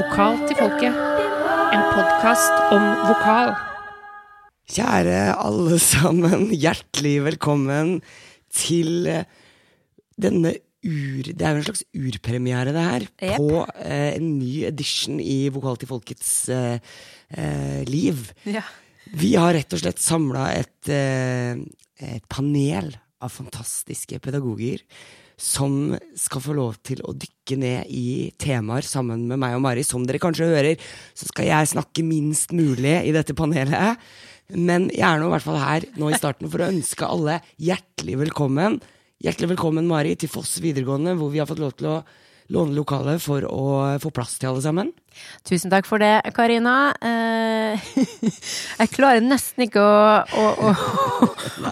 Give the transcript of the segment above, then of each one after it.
Vokal til folket. En podkast om vokal. Kjære alle sammen, hjertelig velkommen til eh, denne ur... Det er jo en slags urpremiere, det her. Yep. På eh, en ny edition i Vokal til folkets eh, eh, liv. Ja. Vi har rett og slett samla et, eh, et panel av fantastiske pedagoger som skal få lov til å dykke ned i temaer sammen med meg og Mari. Som dere kanskje hører, så skal jeg snakke minst mulig i dette panelet. Men jeg er nå i hvert fall her nå i starten for å ønske alle hjertelig velkommen. Hjertelig velkommen, Mari, til Foss videregående, hvor vi har fått lov til å låne lokale for å få plass til alle sammen. Tusen takk for det, Karina. Eh, jeg klarer nesten ikke å, å, å,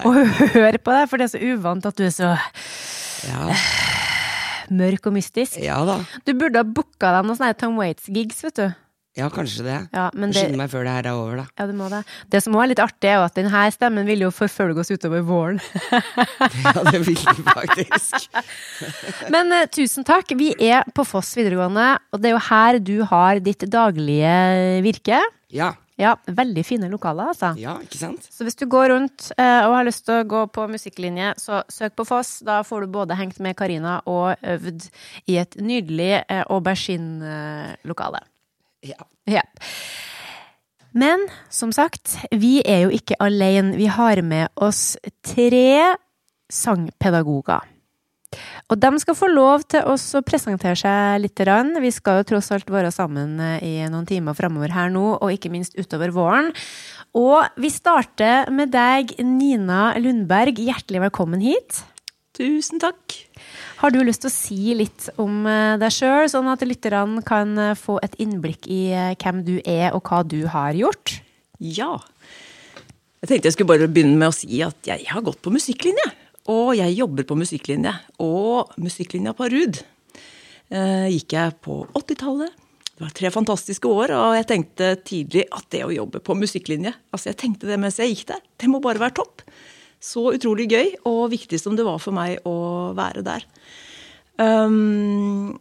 å høre på deg, for det er så uvant at du er så Ja, mørk og mystisk. ja da. Du burde ha booka deg noen sånne Tom Waits-gigs, vet du. Ja, kanskje det. Ja, men det, Skynde meg før det her er over, da. ja, du må det. Det som også er litt artig, er jo at denne stemmen vil jo forfølge oss utover våren. Ja, det vil den faktisk. Men uh, tusen takk. Vi er på Foss videregående, og det er jo her du har ditt daglige virke. Ja, Ja, veldig fine lokaler, altså. ja, ikke sant? Så hvis du går rundt uh, og har lyst til å gå på musikklinje, så søk på Foss. Da får du både hengt med Karina og øvd i et nydelig uh, aubergine-lokale. Ja. Ja. Men som sagt, vi er jo ikke alene. Vi har med oss tre sangpedagoger. Og de skal få lov til oss å presentere seg litt. Vi skal jo tross alt være sammen eh, i noen timer framover her nå, og ikke minst utover våren. Og vi starter med deg, Nina Lundberg. Hjertelig velkommen hit. Tusen takk. Har du lyst til å si litt om eh, deg sjøl, sånn at lytterne kan eh, få et innblikk i eh, hvem du er, og hva du har gjort? Ja. Jeg tenkte jeg skulle bare begynne med å si at jeg har gått på musikklinje. Og jeg jobber på musikklinje. Og musikklinja på eh, gikk jeg på 80-tallet. Det var tre fantastiske år, og jeg tenkte tidlig at det å jobbe på musikklinje Altså, jeg tenkte det mens jeg gikk der. Det må bare være topp. Så utrolig gøy og viktig som det var for meg å være der. Um,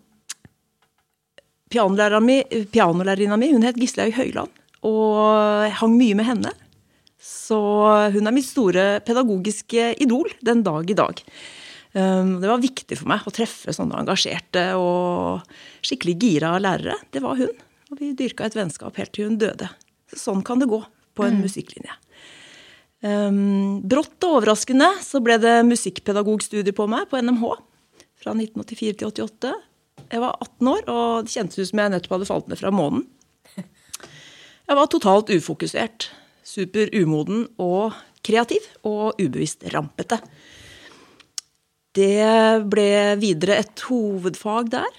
pianolærerinna mi, hun het Gislaug Høyland, og jeg hang mye med henne. Så hun er mitt store pedagogiske idol den dag i dag. Um, det var viktig for meg å treffe sånne engasjerte og skikkelig gira lærere. Det var hun. Og vi dyrka et vennskap helt til hun døde. Så sånn kan det gå på en musikklinje. Um, brått og overraskende så ble det musikkpedagogstudier på meg på NMH fra 1984 til 88. Jeg var 18 år, og det kjentes ut som jeg nettopp hadde falt ned fra månen. Jeg var totalt ufokusert, super umoden og kreativ, og ubevisst rampete. Det ble videre et hovedfag der.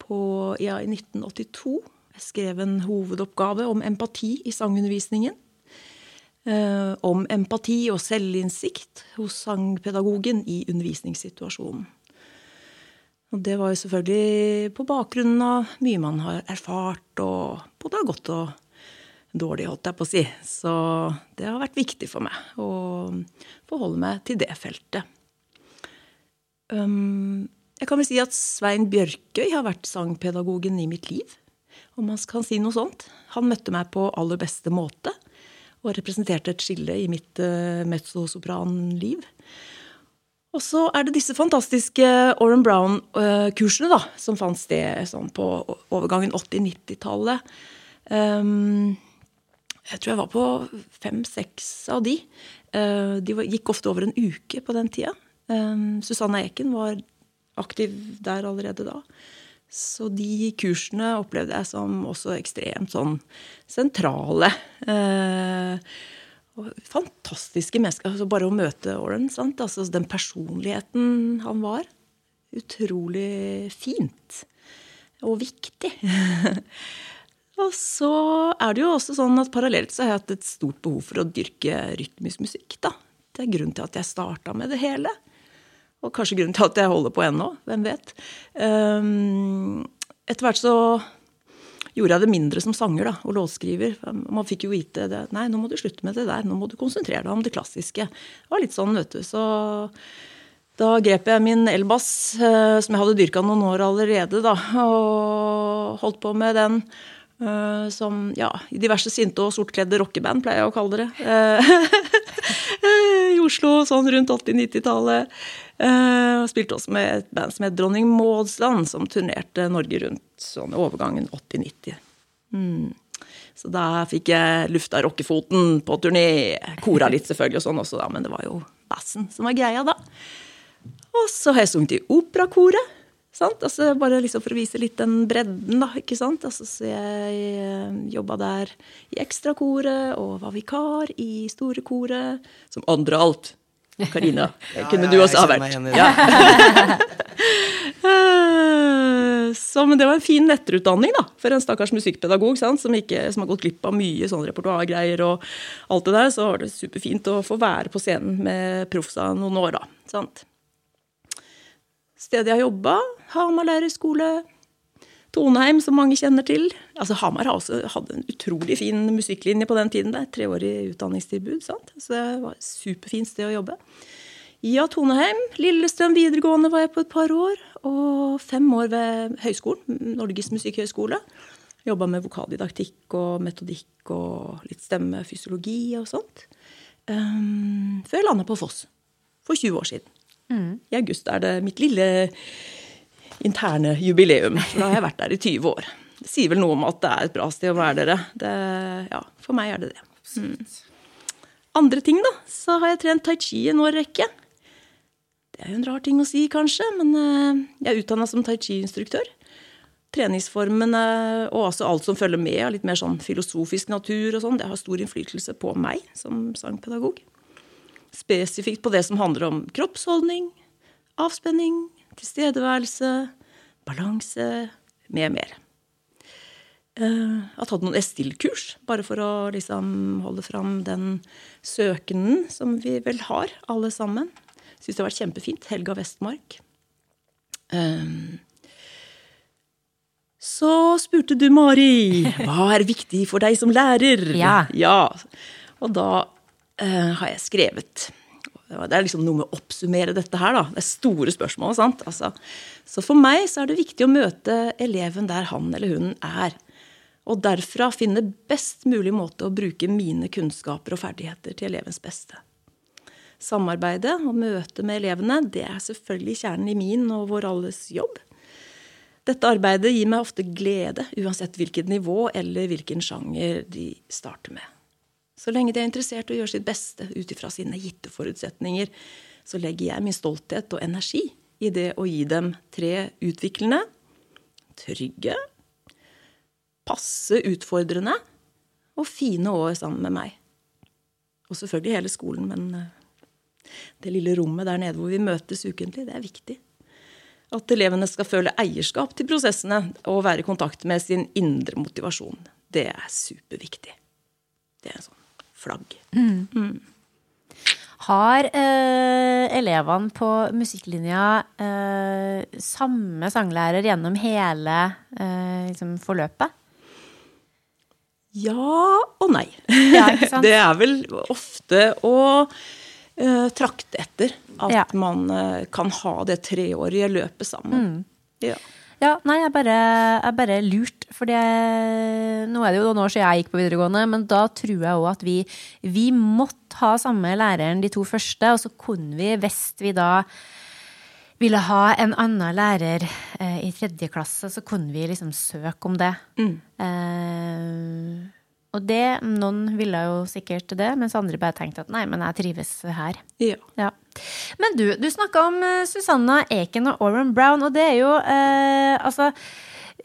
På, ja, I 1982. Jeg skrev en hovedoppgave om empati i sangundervisningen. Eh, om empati og selvinnsikt hos sangpedagogen i undervisningssituasjonen. Og det var jo selvfølgelig på bakgrunn av mye man har erfart, og både har godt og dårlig, holdt jeg på å si. Så det har vært viktig for meg å forholde meg til det feltet. Um, jeg kan vel si at Svein Bjørkøy har vært sangpedagogen i mitt liv, om man kan si noe sånt. Han møtte meg på aller beste måte og representerte et skille i mitt uh, mezzosopranliv. Og så er det disse fantastiske Oren Brown-kursene da, som fant sted sånn på overgangen 80-90-tallet. Um, jeg tror jeg var på fem-seks av de. Uh, de gikk ofte over en uke på den tida. Um, Susanne Eken var aktiv der allerede da. Så de kursene opplevde jeg som også ekstremt sånn sentrale. Eh, fantastiske mennesker. Altså bare å møte Oren? Altså den personligheten han var. Utrolig fint. Og viktig. og så er det jo også sånn at parallelt så har jeg hatt et stort behov for å dyrke rytmisk musikk, da. Det er grunnen til at jeg starta med det hele. Og kanskje grunnen til at jeg holder på ennå. Hvem vet. Um, etter hvert så gjorde jeg det mindre som sanger da, og låtskriver. Man fikk jo vite det. Nei, nå må du slutte med det der. Nå må du konsentrere deg om det klassiske. Det var litt sånn, vet du. Så Da grep jeg min elbass, eh, som jeg hadde dyrka noen år allerede, da, og holdt på med den. eh, som ja, i diverse sinte og sortkledde rockeband, pleier jeg å kalle det. Eh, I Oslo sånn rundt 80-90-tallet. Uh, spilte også med et band som het Dronning Maudsland, som turnerte Norge rundt sånn overgangen 80-90. Mm. Så da fikk jeg lufta rockefoten på turné. Kora litt selvfølgelig og sånn også, da, men det var jo bassen som var greia da. Og så har jeg sunget i operakoret. Altså bare liksom for å vise litt den bredden, da. ikke sant? Altså, så jeg eh, jobba der i ekstrakoret og var vikar i storekoret. Som andre alt. Karina, ja, kunne ja, du også ha vært. Eh, Så, men det var en fin etterutdanning da, for en stakkars musikkpedagog sant? Som, ikke, som har gått glipp av mye sånn repertoargreier og alt det der. Så var det superfint å få være på scenen med proffsa noen år, da. Sant? Stedet jeg har jobba, Hamar lærerskole. Toneheim, som mange kjenner til. Altså, Hamar hadde en utrolig fin musikklinje på den tiden. der, Treårig utdanningstilbud. sant? Så det var et superfint sted å jobbe. Ja, Toneheim. Lillestrøm videregående var jeg på et par år. Og fem år ved høyskolen, Norges musikkhøgskole. Jobba med vokaldidaktikk og metodikk og litt stemmefysiologi og sånt. Um, før jeg landa på Foss for 20 år siden. I august er det mitt lille interne jubileum. For da har jeg vært der i 20 år. Det sier vel noe om at det er et bra sted å være dere. Det, ja, for meg er det det. Mm. Andre ting, da. Så har jeg trent tai chi en årrekke. Det er jo en rar ting å si, kanskje, men eh, jeg er utdanna som tai chi-instruktør. Treningsformene og også alt som følger med av litt mer sånn filosofisk natur og sånn, det har stor innflytelse på meg som sangpedagog. Spesifikt på det som handler om kroppsholdning, avspenning, tilstedeværelse, balanse, med mer. Jeg har tatt noen Estill-kurs, bare for å liksom holde fram den søkenen som vi vel har, alle sammen. Syns det har vært kjempefint. Helga Vestmark. Eh, Så spurte du, Mari, hva er viktig for deg som lærer? Ja. ja. Og da eh, har jeg skrevet Det er liksom noe med å oppsummere dette her, da. Det er store spørsmål. sant? Altså, så for meg så er det viktig å møte eleven der han eller hun er. Og derfra finne best mulig måte å bruke mine kunnskaper og ferdigheter til elevens beste. Samarbeidet og møtet med elevene det er selvfølgelig kjernen i min og vår alles jobb. Dette arbeidet gir meg ofte glede, uansett hvilket nivå eller hvilken sjanger de starter med. Så lenge de er interessert i å gjøre sitt beste ut ifra sine gitte forutsetninger, så legger jeg min stolthet og energi i det å gi dem tre utviklende, trygge, passe utfordrende og fine år sammen med meg. Og selvfølgelig hele skolen, men eh, det lille rommet der nede hvor vi møtes ukentlig, det er viktig. At elevene skal føle eierskap til prosessene og være i kontakt med sin indre motivasjon. Det er superviktig. Det er sånn flagg. Har eh, elevene på musikklinja eh, samme sanglærer gjennom hele eh, liksom forløpet? Ja og nei. Ja. Det er vel ofte å eh, trakte etter at Ja. man eh, kan ha det treårige løpet sammen. Mm. Ja. Ja, nei, jeg bare, jeg bare lurt, for det, nå er det jo noen år siden jeg gikk på videregående, men da tror jeg òg at vi, vi måtte ha samme læreren de to første, og så kunne vi, hvis vi da ville ha en annen lærer eh, i tredje klasse, så kunne vi liksom søke om det. Eh, og det, noen ville jo sikkert det, mens andre bare tenkte at nei, men jeg trives her. ja. Ja. Men du, du snakka om eh, Susanna Eken og Oran Brown, og det er jo eh, Altså,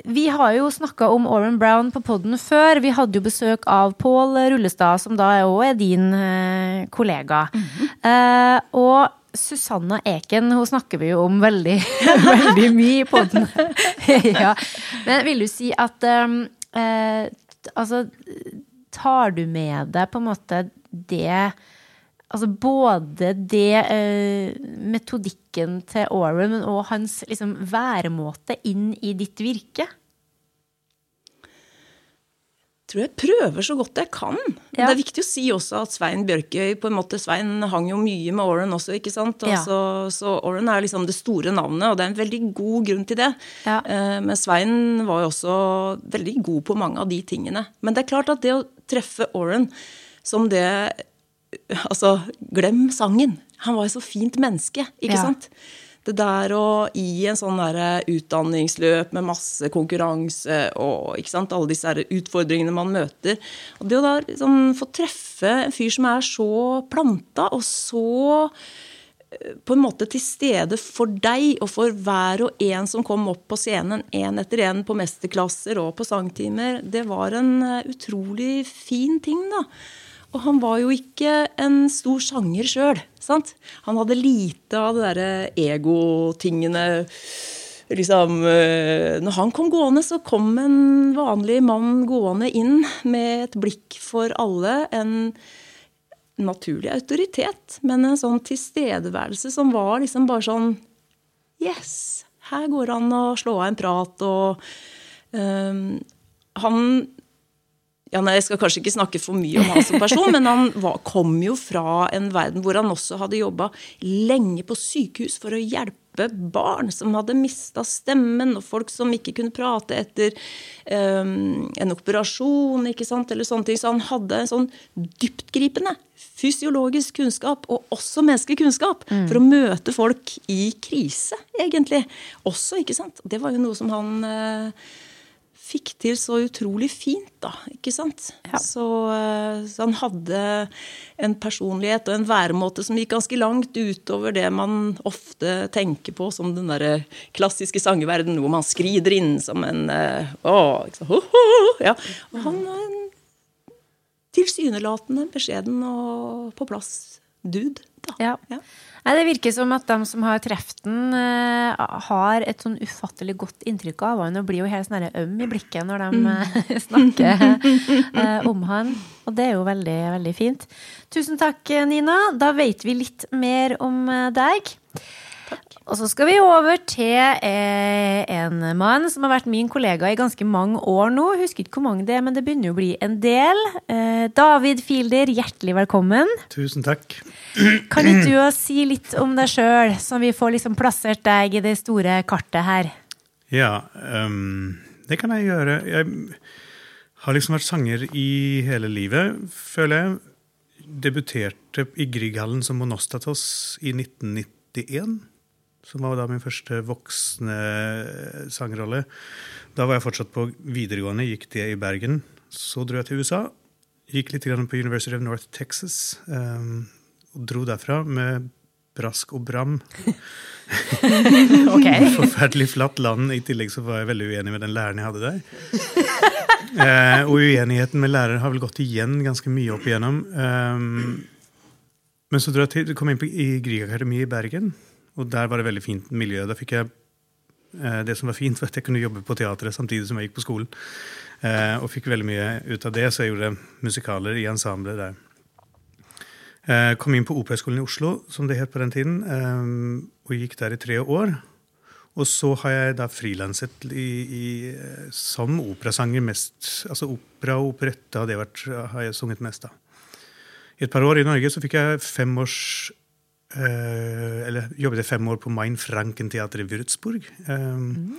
vi har jo snakka om Oran Brown på poden før. Vi hadde jo besøk av Pål Rullestad, som da òg er din eh, kollega. eh, og Susanna Eken hun snakker vi jo om veldig, veldig mye i poden. ja. Men vil du si at eh, eh, Altså, tar du med deg på en måte det Altså både det eh, metodikken til Oren og hans liksom, væremåte inn i ditt virke? Tror jeg prøver så godt jeg kan. Ja. Det er viktig å si også at Svein Bjørkøy på en måte, Svein hang jo mye med Oren også, ikke sant? Og Ja. så, så Oren er liksom det store navnet, og det er en veldig god grunn til det. Ja. Eh, Men Svein var jo også veldig god på mange av de tingene. Men det er klart at det å treffe Oren som det Altså, glem sangen. Han var jo så fint menneske, ikke sant? Det der å i en sånn der utdanningsløp med masse konkurranse og sant, alle disse utfordringene man møter og Det å da liksom få treffe en fyr som er så planta og så eh, på en måte til stede for deg og for hver og en som kom opp på scenen én etter én på mesterklasser og på sangtimer, det var en eh, utrolig fin ting, da. Og han var jo ikke en stor sanger sjøl. Han hadde lite av det derre egotingene. Liksom, eh, når han kom gående, så kom en vanlig mann gående inn med et blikk for alle. En naturlig autoritet, men en sånn tilstedeværelse som var liksom bare sånn Yes! Her går det an å slå av en prat, og um, han ja, nei, Jeg skal kanskje ikke snakke for mye om han som person, men han var, kom jo fra en verden hvor han også hadde jobba lenge på sykehus for å hjelpe barn som hadde mista stemmen, og folk som ikke kunne prate etter um, en operasjon, ikke sant, eller sånne ting. Så han hadde en sånn dyptgripende fysiologisk kunnskap, og også menneskelig kunnskap, for å møte folk i krise, egentlig. Også, ikke sant. Det var jo noe som han øh, fikk til så utrolig fint, da. Ikke sant? Ja. Så, eh, så han hadde en personlighet og en væremåte som gikk ganske langt utover det man ofte tenker på som den derre klassiske sangeverden, hvor man skrider inn som en eh, å, ikke sant? Ho, ho, ja. Og han var en tilsynelatende beskjeden og på plass dude, da. Ja. Ja. Nei, det virker som at de som har truffet den, eh, har et sånn ufattelig godt inntrykk av han, og blir jo helt sånn øm i blikket når de eh, snakker eh, om han. Og det er jo veldig, veldig fint. Tusen takk, Nina. Da vet vi litt mer om deg. Og så skal vi over til eh, en mann som har vært min kollega i ganske mange år nå. Husker ikke hvor mange det er, men det begynner å bli en del. Eh, David Fielder, hjertelig velkommen. Tusen takk. Kan ikke du si litt om deg sjøl, så vi får liksom plassert deg i det store kartet her? Ja, um, det kan jeg gjøre. Jeg har liksom vært sanger i hele livet, føler jeg. Debuterte i Grieghallen som Monostatos i 1991. Som var da min første voksne sangrolle. Da var jeg fortsatt på videregående, gikk det i Bergen. Så dro jeg til USA. Gikk litt grann på University of North Texas. Um, og dro derfra med brask og bram. Ok. Forferdelig flatt land. I tillegg så var jeg veldig uenig med den læreren jeg hadde der. Eh, og uenigheten med lærere har vel gått igjen ganske mye opp igjennom. Um, men så dro jeg til, kom inn på, i Griegakademiet i Bergen, og der var det veldig fint miljø. Da fikk jeg eh, Det som var fint, var at jeg kunne jobbe på teatret samtidig som jeg gikk på skolen. Eh, og fikk veldig mye ut av det, så jeg gjorde musikaler i ensemblet der. Eh, kom inn på Operahøgskolen i Oslo, som det het på den tiden, og gikk der i tre år. Og så har jeg da frilanset som operasanger mest. Altså opera og operette har, har jeg sunget mest av. I et par år i Norge så fikk jeg fem års Eller jobbet i fem år på Mein Franken-teatret i Würzburg. Mm.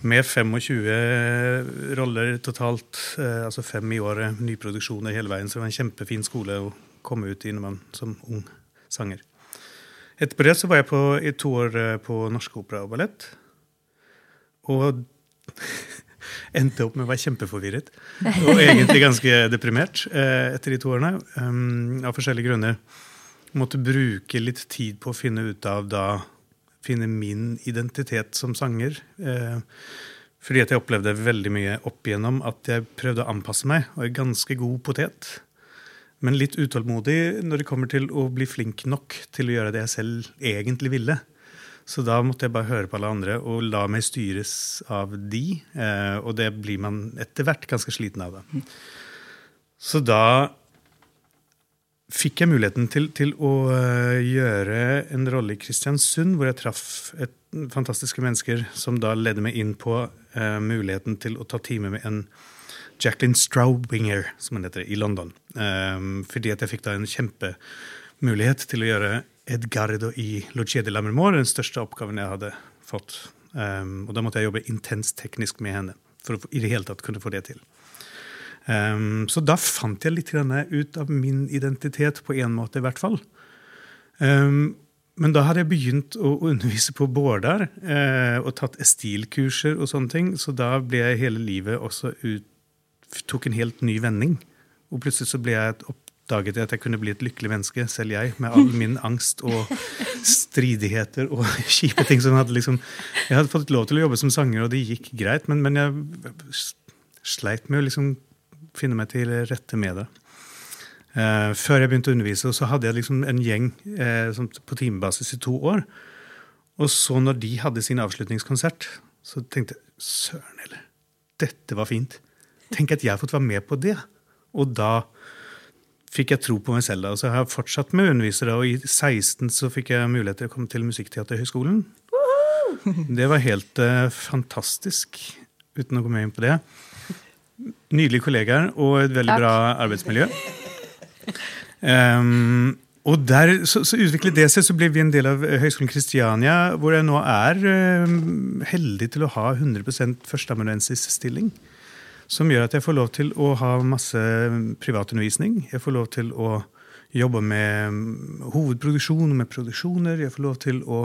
Med 25 roller totalt, eh, altså fem i året, nyproduksjoner hele veien. Så det var en kjempefin skole å komme ut i når man som ung sanger. Etterpå det så var jeg på, i to år eh, på Norsk Opera og Ballett. Og endte opp med å være kjempeforvirret. Og egentlig ganske deprimert eh, etter de to årene. Um, av forskjellige grunner. Måtte bruke litt tid på å finne ut av da Finne min identitet som sanger. Eh, fordi at jeg opplevde veldig mye opp igjennom at jeg prøvde å anpasse meg. Og er ganske god potet. Men litt utålmodig når det kommer til å bli flink nok til å gjøre det jeg selv egentlig ville. Så da måtte jeg bare høre på alle andre og la meg styres av de. Eh, og det blir man etter hvert ganske sliten av. det. Så da fikk jeg muligheten til, til å eh, gjøre en rolle i Kristiansund, hvor jeg traff et, fantastiske mennesker som da ledde meg inn på uh, muligheten til å ta time med en Jacqueline Straubinger, som hun heter, i London. Um, fordi at jeg fikk da en kjempemulighet til å gjøre Edgardo i Lucia de Lammermoor, den største oppgaven jeg hadde fått. Um, og da måtte jeg jobbe intenst teknisk med henne for å i det hele tatt kunne få det til. Um, så da fant jeg litt ut av min identitet, på en måte i hvert fall. Um, men da hadde jeg begynt å undervise på Bårdar uh, og tatt estilkurser og sånne ting, så da ble jeg hele livet også ut, tok en helt ny vending. Og plutselig så ble jeg oppdaget at jeg kunne bli et lykkelig menneske, selv jeg, med all min angst og stridigheter og kjipe ting som hadde liksom Jeg hadde fått lov til å jobbe som sanger, og det gikk greit, men, men jeg sleit med å liksom finne meg til rette med det. Eh, før jeg begynte å undervise, så hadde jeg liksom en gjeng eh, på timebasis i to år. Og så når de hadde sin avslutningskonsert, så tenkte jeg søren heller, dette var fint. Tenk at jeg har fått være med på det. Og da fikk jeg tro på meg selv. da, og så har jeg fortsatt med undervisere, og i 16 så fikk jeg mulighet til å komme til Musikkteaterhøgskolen. Det var helt uh, fantastisk, uten å gå mer inn på det. Nydelige kollegaer og et veldig Takk. bra arbeidsmiljø. Um, og der så, så, utviklet det seg, så ble vi en del av Høgskolen Kristiania, hvor jeg nå er um, heldig til å ha 100% førsteamanuensisstilling. Som gjør at jeg får lov til å ha masse privatundervisning. Jeg får lov til å jobbe med hovedproduksjon og med produksjoner. Jeg får lov til å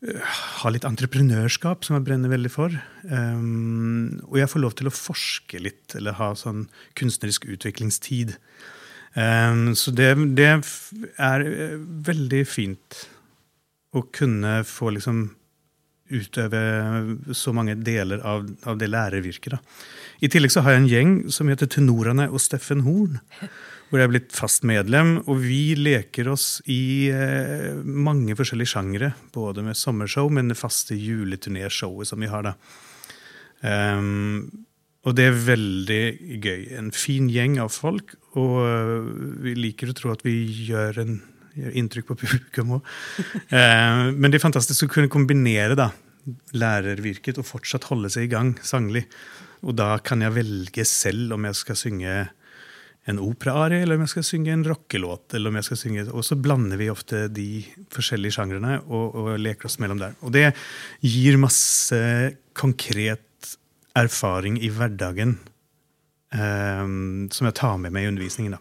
ha litt entreprenørskap, som jeg brenner veldig for. Um, og jeg får lov til å forske litt, eller ha sånn kunstnerisk utviklingstid. Um, så det, det, er eh, veldig fint å kunne få liksom utøve så mange deler av, av det lærervirket. Da. I tillegg så har jeg en gjeng som heter Tenorene og Steffen Horn. Hvor jeg er blitt fast medlem. Og vi leker oss i eh, mange forskjellige sjangere. Både med sommershow, men det faste juleturnéshowet som vi har. da. Um, og det er veldig gøy. En fin gjeng av folk. Og øh, vi liker å tro at vi gjør, en, gjør inntrykk på publikum òg. eh, men det er fantastisk å kunne kombinere da, lærervirket og fortsatt holde seg i gang sanglig. Og da kan jeg velge selv om jeg skal synge en operaarie, eller om jeg skal synge en rockelåt. eller om jeg skal synge, Og så blander vi ofte de forskjellige sjangrene og, og leker oss mellom der. Og det gir masse konkret erfaring i hverdagen um, som jeg tar med meg i undervisningen.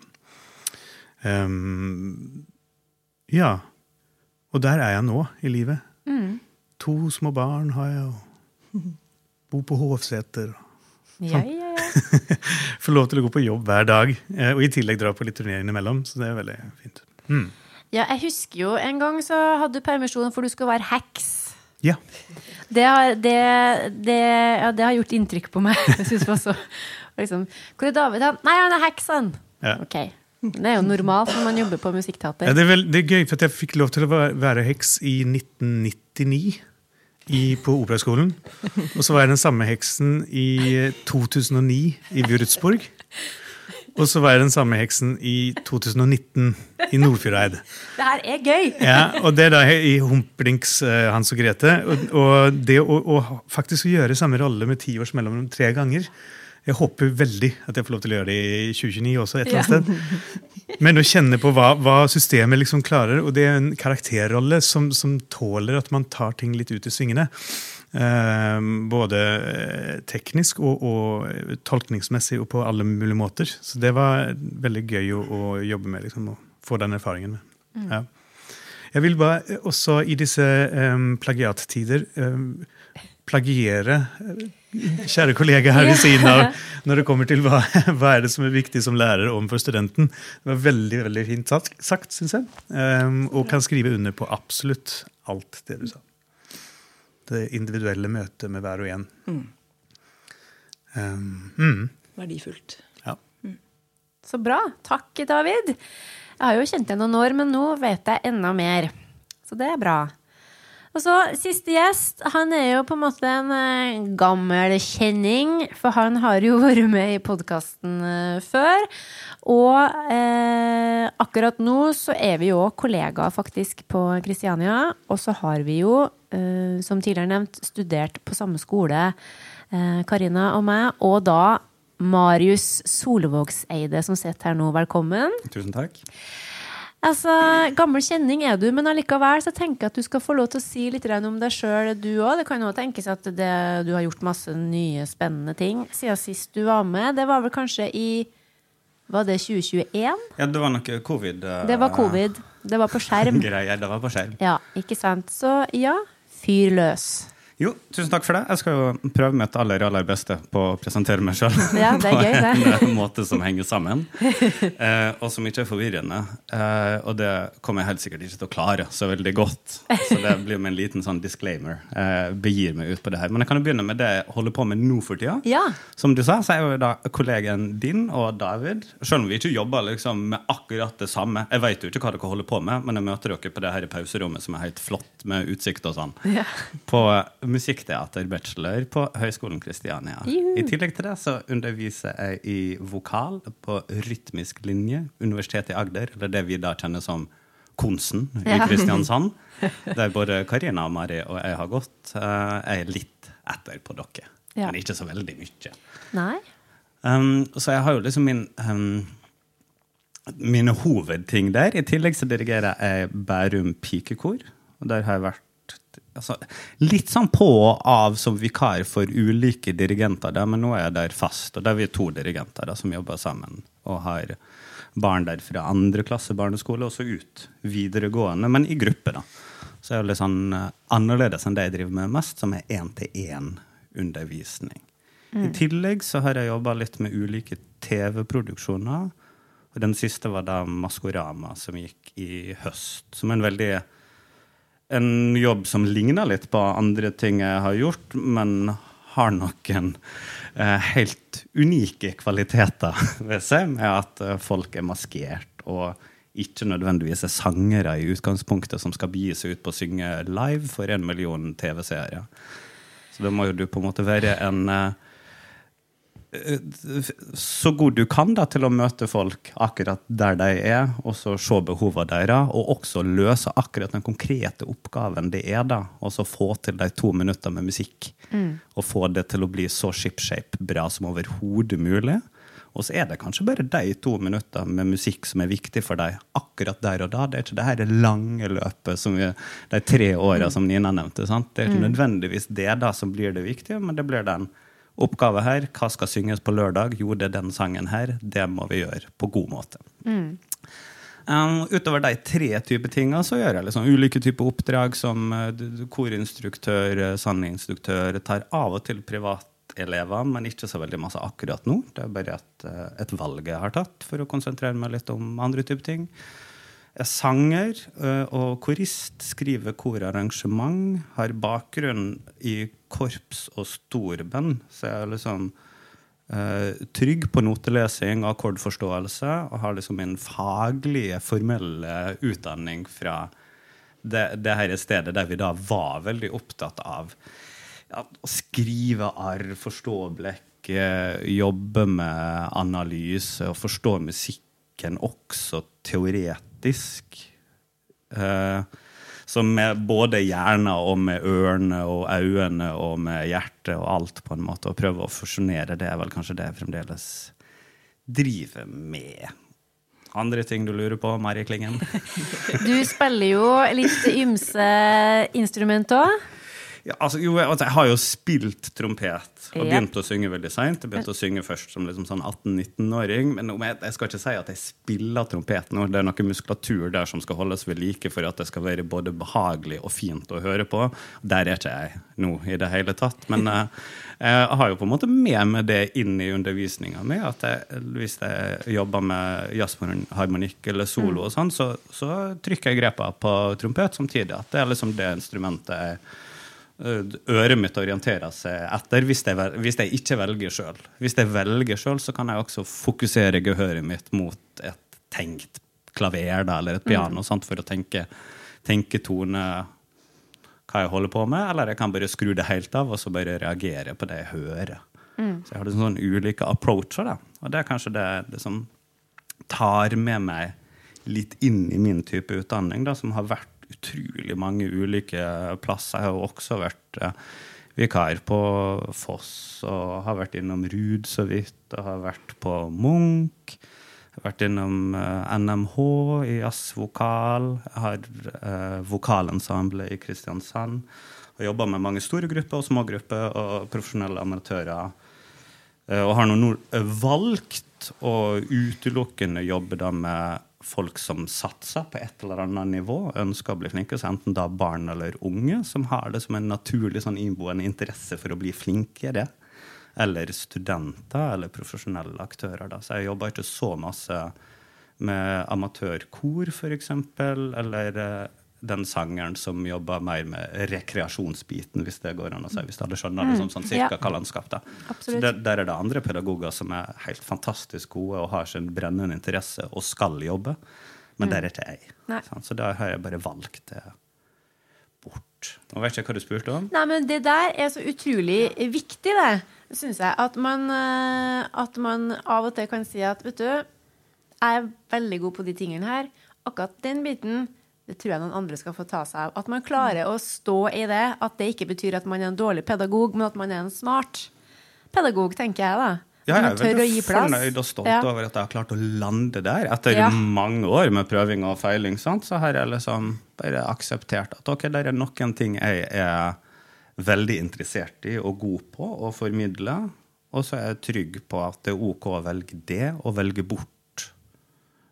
Um, ja. Og der er jeg nå i livet. Mm. To små barn har jeg, og bor på Hovseter. Ja, ja, ja. Får lov til å gå på jobb hver dag, eh, og i tillegg dra på litt turné innimellom. Så det er veldig fint. Mm. Ja, jeg husker jo en gang så hadde du permisjon for du skulle være heks. Ja. Det har, det, det, ja, det har gjort inntrykk på meg. Jeg synes var liksom, Hvor er David? Nei, han er heksen! Ja. Okay. Det er jo normalt når man jobber på musikkteater. Ja, det, er vel, det, er gøy, for jeg fikk lov til å være heks i 1999 i, på Operaskolen. Og så var jeg den samme heksen i 2009 i Würzburg. Og så var jeg den samme heksen i 2019 i Nordfjordeid. Det her er gøy! ja, Og det er da i Humplinks uh, Hans og Grete. Og, og det å, å, faktisk gjøre samme rolle med ti års mellomrom tre ganger Jeg håper veldig at jeg får lov til å gjøre det i 2029 også. et eller annet sted. Men å kjenne på hva, hva, systemet liksom klarer. Og det er en karakterrolle som, som tåler at man tar ting litt ut i svingene. Eh, både eh, teknisk og, og, tolkningsmessig og på alle mulige måter. Så det var veldig gøy å, å jobbe med. Liksom, og få den erfaringen. Mm. Ja. Jeg vil bare også i disse um, plagiattider um, plagiere kjære kollega her ved siden av når det kommer til hva, hva er det som er viktig som lærer overfor studenten. Det var veldig veldig fint sagt, syns jeg. Um, og kan skrive under på absolutt alt det du sa det individuelle møtet med hver og en. Mm. Um, mm. Verdifullt. Ja. Mm. Så bra. Takk, David. Jeg har jo kjent deg noen år, men nå vet jeg enda mer. Så det er bra. Og så Siste gjest han er jo på en måte en uh, gammel kjenning, for han har jo vært med i podkasten eh, før. Og eh, akkurat nå så er vi jo kollegaer faktisk på Kristiania. Og så har vi jo, som tidligere nevnt, studert på samme skole, Karina og meg. Og da Marius Solvågseide som sitter her nå. Velkommen. Tusen takk. Altså, Gammel kjenning er du, men allikevel så tenker jeg at du skal få lov til å si litt om deg sjøl, du òg. Det kan jo tenkes at det, du har gjort masse nye, spennende ting siden sist du var med. Det var vel kanskje i Var det 2021? Ja, det var noe covid. Uh, Det var covid. Det var på skjerm. Greier. Det var på skjerm. Ja, ikke sant. Så ja, fyr løs. Jo, tusen takk for det. Jeg skal jo prøve mitt aller aller beste på å presentere meg sjøl. Ja, det. På en måte som henger sammen, eh, og som ikke er forvirrende. Eh, og det kommer jeg helt sikkert ikke til å klare så veldig godt. Så det blir med en liten sånn disclaimer. Eh, begir meg ut på det her. Men jeg kan jo begynne med det jeg holder på med nå for tida. Ja. Som du sa, så er jo da kollegen din og David Selv om vi ikke jobber liksom med akkurat det samme. Jeg vet jo ikke hva dere holder på med, men jeg møter dere på det her pauserommet som er helt flott, med utsikt og sånn. Ja. På musikkteater-bachelor på Høgskolen Kristiania. Juhu. I tillegg til det så underviser jeg i vokal på rytmisk linje, Universitetet i Agder, eller det vi da kjenner som Konsen i Ja. Kristiansand. Der både Karina Mari og jeg har gått. Eh, Jeg er litt etter på dere, Ja. men ikke så veldig mye. Nei? Um, så jeg har jo liksom min um, mine hovedting der. I tillegg så dirigerer jeg Bærum pikekor. Og der har jeg vært altså, litt sånn på og av som vikar for ulike dirigenter, der, men nå er jeg der fast. Og der er vi to dirigenter der, som jobber sammen og har barn der fra andre klasse barneskole og så ut videregående, men i gruppe, da. Så er det litt sånn eh, annerledes enn det jeg driver med mest, som er én-til-én-undervisning. I tillegg så har jeg jobba litt med ulike TV-produksjoner. Og den siste var da Maskorama, som gikk i høst. Som er en veldig En jobb som ligner litt på andre ting jeg har gjort, men har noen eh, helt unike kvaliteter ved seg, med at eh, folk er maskert og ikke nødvendigvis er sangere i utgangspunktet som skal begi seg ut på å synge live for en million TV-seere. Så da må jo du på en måte være en eh, så god du kan da, til å møte folk akkurat der de er, og så se behovene deres, og også løse akkurat den konkrete oppgaven det er, da, og så få til de to minutter med musikk. Og få det til å bli så shipshape bra som overhodet mulig. Og så er det kanskje bare de to minutter med musikk som er viktig for deg akkurat der og da. Det er ikke det her lange løpet, som vi, de tre åra som Nina nevnte. Sant? Det er ikke nødvendigvis det da som blir det viktige, men det blir den oppgave her. Hva skal synges på lørdag? Jo, det er den sangen her. Det må vi gjøre på god måte. Um, utover de tre typer tinga så gjør jeg liksom ulike typer oppdrag som uh, korinstruktør, uh, sanginstruktør. Tar av og til privatelever, men ikke så veldig masse akkurat nå. Det er bare et, uh, et valg jeg har tatt for å konsentrere meg litt om andre typer ting. Er sanger uh, og korist, skriver korarrangement, har bakgrunn i korps og storband, så jeg er liksom eh, trygg på notelesing og akkordforståelse, og har liksom min faglige, formelle utdanning fra det, det her stedet der vi da var veldig opptatt av ja, å skrive arr, forstå blekk, eh, jobbe med analyse og forstå musikken også teoretisk. Eh, som med både hjerna og med ørene og øynene og med hjertet og alt, på en måte, og prøve å fusjonere det, er vel kanskje det jeg fremdeles driver med. Andre ting du lurer på, Mari Klingen? Du spiller jo litt ymse instrument òg. Ja, altså, jo, altså, jeg har jo spilt trompet og begynt å synge veldig seint. Jeg begynte å synge først som liksom sånn 18-19-åring. Men jeg, jeg skal ikke si at jeg spiller trompet nå. Det er noe muskulatur der som skal holdes ved like for at det skal være både behagelig og fint å høre på. Der er ikke jeg nå i det hele tatt. Men eh, jeg har jo på en måte med meg det inn i undervisninga mi. At jeg, hvis jeg jobber med jazzharmonikk eller solo, og sånn, så, så trykker jeg grepa på trompet samtidig. At det er liksom det instrumentet jeg øret mitt orienterer seg etter hvis jeg, hvis jeg ikke velger sjøl. Hvis jeg velger sjøl, så kan jeg også fokusere gehøret mitt mot et tenkt klaver da, eller et piano sant, for å tenke, tenke tone hva jeg holder på med, eller jeg kan bare skru det helt av og så bare reagere på det jeg hører. Så jeg har liksom sånn ulike approacher, da. og det er kanskje det, det som tar med meg litt inn i min type utdanning, da, som har vært utrolig mange ulike plasser. Jeg har også vært eh, vikar på Foss og har vært innom Ruud så vidt. Og har vært på Munch. Har vært innom eh, NMH i jazzvokal. Jeg har eh, vokalensemble i Kristiansand. Og jobba med mange store grupper og små grupper og profesjonelle amatører. Eh, og har nå valgt å utelukkende jobbe da med folk som satser på et eller annet nivå, ønsker å bli flinke, så enten da barn eller unge, som har det som en naturlig sånn innboende interesse for å bli flinkere, eller studenter eller profesjonelle aktører. Da. Så jeg jobber ikke så masse med amatørkor, f.eks., eller eh, den sangeren som jobber mer med rekreasjonsbiten, hvis det går an å si. Hvis alle skjønner liksom, sånn cirka Ja. hva landskap det er. Der, der er det andre pedagoger som er helt fantastisk gode og har sin brennende interesse og skal jobbe, men der er ikke jeg. Sånn, Så da har jeg bare valgt det bort. Og vet ikke hva du spurte om. Nei, men det der er så utrolig viktig, det, syns jeg. At man, eh, at man av og til kan si at, vet du, jeg er veldig god på de tingene her. Akkurat den biten, det tror jeg noen andre skal få ta seg av. At man klarer å stå i det. At det ikke betyr at man er en dårlig pedagog, men at man er en smart pedagog, tenker jeg, da. Ja, jeg er veldig fornøyd og stolt Ja. over at jeg har klart å lande der. Etter Ja. mange år med prøving og feiling sant? så har jeg liksom bare akseptert at ok, der er noen ting jeg er veldig interessert i og god på å formidle. Og så er jeg trygg på at det er OK å velge det, og velge bort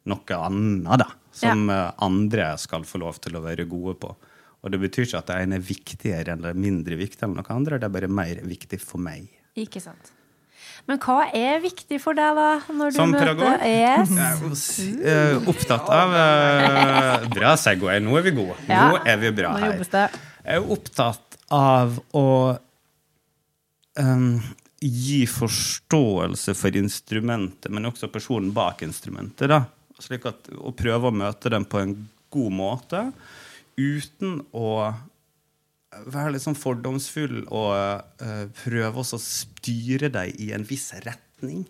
noe annet, da. Som ja. andre skal få lov til å være gode på. Og det betyr ikke at det ene er viktigere eller mindre viktig enn noe andre, det er bare mer viktig for meg. Ikke sant. Men hva er viktig for deg, da? Når du Som pedagog? Yes. Jeg er eh, opptatt av eh, Bra Segway. Nå er vi gode. Nå er vi bra her. Jeg er opptatt av å um, gi forståelse for instrumentet, men også personen bak instrumentet. Da. Slik at, å prøve å møte dem på en god måte uten å være litt sånn fordomsfull og uh, prøve å styre dem i en viss retning.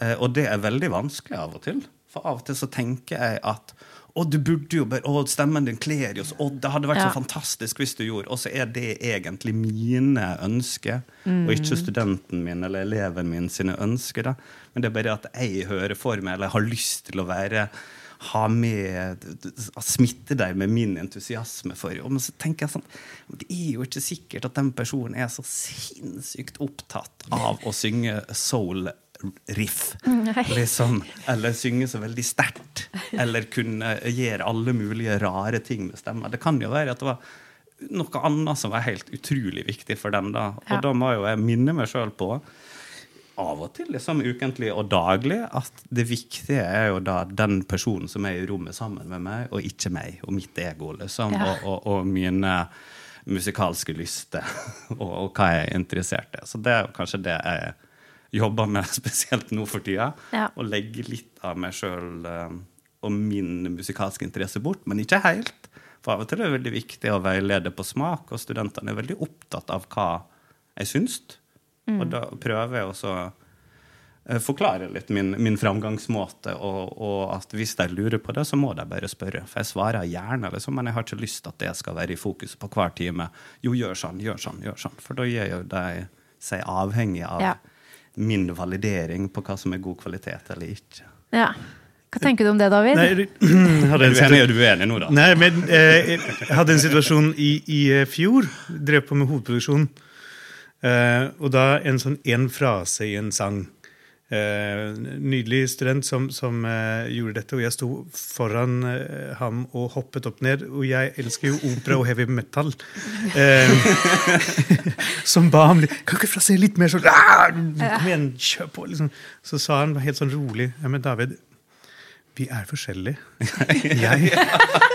Uh, og det er veldig vanskelig av og til. For av og til så tenker jeg at å, du burde jo bare, og stemmen din kler jo så, det hadde vært Ja. så fantastisk hvis du gjorde. Og så er det egentlig mine ønsker, og ikke studenten min eller eleven min sine ønsker. da. Men det er bare at jeg hører for meg, eller har lyst til å være ha med, Smitte deg med min entusiasme for og Men så tenker jeg sånn Det er jo ikke sikkert at den personen er så sinnssykt opptatt av å synge soul riff. Liksom, eller synge så veldig sterkt. Eller kunne gjøre alle mulige rare ting med stemma. Det kan jo være at det var noe annet som var helt utrolig viktig for dem. da. Og Ja. da må jo jeg minne meg sjøl på av og til, liksom ukentlig og daglig, at det viktige er jo da den personen som er i rommet sammen med meg, og ikke meg og mitt ego, liksom. Ja. Og, og, og mine musikalske lyster, og, og hva jeg er interessert i. Så det er kanskje det jeg jobber med spesielt nå for tida. Ja. Og legge litt av meg sjøl og min musikalske interesse bort, men ikke helt. For av og til er det veldig viktig å veilede på smak, og studentene er veldig opptatt av hva jeg syns. Og da prøver jeg også å forklare litt min, min framgangsmåte, og, og at hvis de lurer på det, så må de bare spørre. For jeg svarer gjerne, liksom, men jeg har ikke lyst til at det skal være i fokus på hver time. Jo, gjør sånn, gjør sånn, gjør sånn. For da gjør jo de seg avhengig av Ja. Min validering på hva som er god kvalitet eller ikke. Ja. Hva tenker du om det, David? Nei, hadde en du er du uenig nå, da? Nei, men eh, jeg hadde en situasjon i, i eh, fjor. Drev på med hovedproduksjon. Eh, og da en sånn en frase i en sang. Eh, nydelig student som, som eh, gjorde dette, og jeg sto foran eh, ham og hoppet opp ned. Og jeg elsker jo opera og heavy metal. Som ba ham litt Kan ikke frasere litt mer sånn «Ah, Kom igjen, kjør på! Liksom. Så sa han helt sånn rolig ja, men David, vi er forskjellige. Jeg,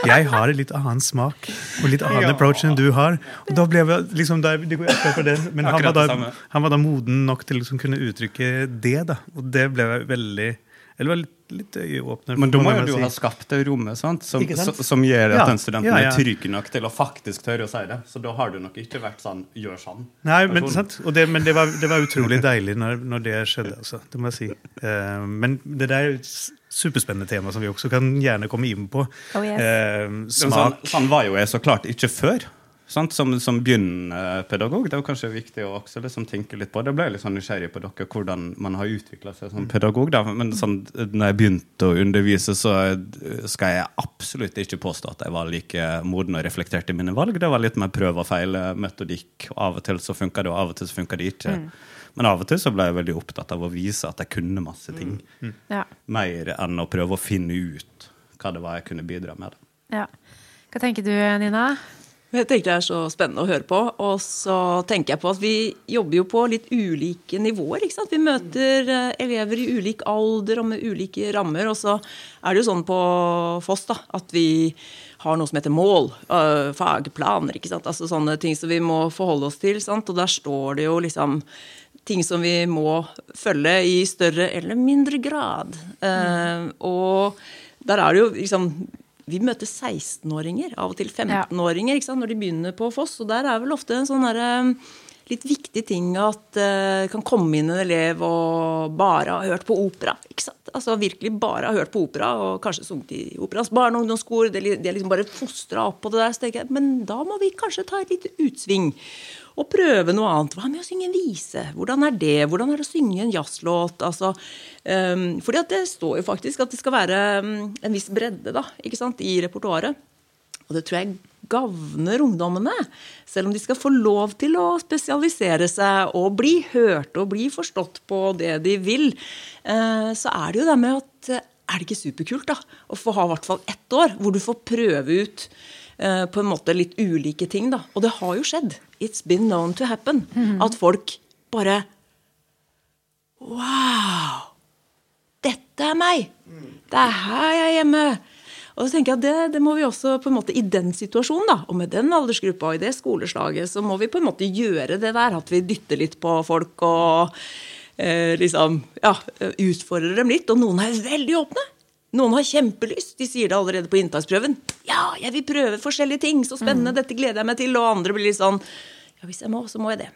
jeg har en litt annen smak og litt annen Ja. approach enn du har. Og da ble vi liksom, der, det går jeg for det, Men han var, da, han var da moden nok til å liksom kunne uttrykke det. da. Og det ble jeg veldig Eller var litt, litt øyeåpner. Men da må jo du si. ha skapt det rommet sant? Som, sant? som- som gjør at Ja, den studenten ja, ja. er trygg nok til å faktisk tørre å si det. Så da har du nok ikke vært sånn 'gjør sånn'. Nei, men, sant? Og det, men det var, det var utrolig deilig når, når det skjedde. Altså. Det må jeg si. Uh, men det der er superspennende tema som vi også kan gjerne komme inn på. Oh, yes. Eh, smak Sånn, sånn var jo jeg så klart ikke før. Sant? Som, som begynnpedagog. Det er kanskje viktig å også liksom tenke litt på. Det ble jeg litt sånn nysgjerrig på dere, hvordan man har utvikla seg som pedagog. Da. Men sånn, når jeg begynte å undervise, så skal jeg absolutt ikke påstå at jeg var like moden og reflektert i mine valg. Det var litt mer prøve og feil metodikk Av og til så funka det, og av og til så funka det ikke. Mm. Men av og til så ble jeg veldig opptatt av å vise at jeg kunne masse ting. Mm. Mm. Ja. Mer enn å prøve å finne ut hva det var jeg kunne bidra med. Ja. Hva tenker du, Nina? Jeg tenker det er så spennende å høre på. Og så tenker jeg på at vi jobber jo på litt ulike nivåer. ikke sant? Vi møter eh, elever i ulik alder og med ulike rammer. Og så er det jo sånn på Foss da, at vi har noe som heter mål, øh, fagplaner, ikke sant. Altså sånne ting som vi må forholde oss til. sant? Og der står det jo liksom ting som vi må følge i større eller mindre grad. Mm. og der er det jo liksom vi møter 16-åringer, av og til 15-åringer, når de begynner på Foss. Og der er vel ofte en sånn derre litt viktig ting at det uh, kan komme inn en elev og bare ha hørt på opera. ikke sant? Altså Virkelig bare ha hørt på opera, og kanskje sunget i Operas barne- og ungdomskor. De er liksom bare fostra opp på det der. Så jeg, men da må vi kanskje ta et lite utsving og prøve noe annet. Hva med å synge en vise? Hvordan er det? Hvordan er det å synge en jazzlåt? Altså, um, fordi at det står jo faktisk at det skal være um, en viss bredde da, ikke sant, i repertoaret. Og det tror jeg gagner ungdommene. Selv om de skal få lov til å spesialisere seg og bli hørt og bli forstått på det de vil, uh, så er det jo det med at er det ikke superkult da, å få ha i hvert fall ett år hvor du får prøve ut uh, på en måte litt ulike ting? da. Og det har jo skjedd it's been known to happen. Mm. At folk bare Wow! Dette er meg! Det er her jeg er hjemme! Og så tenker jeg at det, det, må vi også på en måte I den situasjonen da, og med den aldersgruppa og i det skoleslaget, så må vi på en måte gjøre det der. At vi dytter litt på folk og eh, liksom ja, utfordrer dem litt. Og noen er veldig åpne. Noen har kjempelyst. De sier det allerede på inntaksprøven. 'Ja, jeg vil prøve forskjellige ting. Så spennende. Mm. Dette gleder jeg meg til.' Og andre blir litt sånn 'Ja, hvis jeg må, så må jeg det'.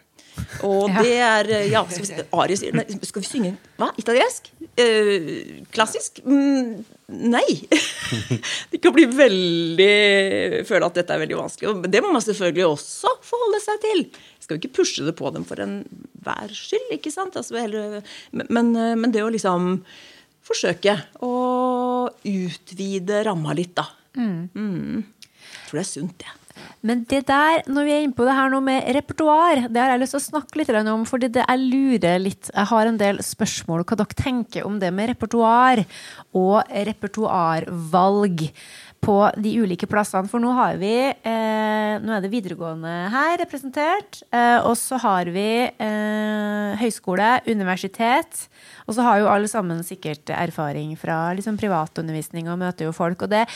Og ja. det er eh, Ja, Ari sier nei, Skal vi synge hva? Italiensk? Eh, klassisk? Mm, nei. det kan bli veldig Føle at dette er veldig vanskelig. Og det må man selvfølgelig også forholde seg til. Skal jo ikke pushe det på dem for enhver skyld, ikke sant? Altså, men, eh, men det å liksom forsøke å utvide ramma litt, da. Mm. Mm. Jeg tror det er sunt, det. Men det der, når vi er inne på det her nå med repertoar, det har jeg lyst til å snakke litt om. fordi det jeg lurer litt Jeg har en del spørsmål hva dere tenker om det med repertoar og repertoarvalg på de ulike plassene. For nå har vi eh, Nå er det videregående her representert. Eh, og så har vi eh, høyskole, universitet. Og så har jo alle sammen sikkert erfaring fra liksom, privatundervisning og møter jo folk. Og det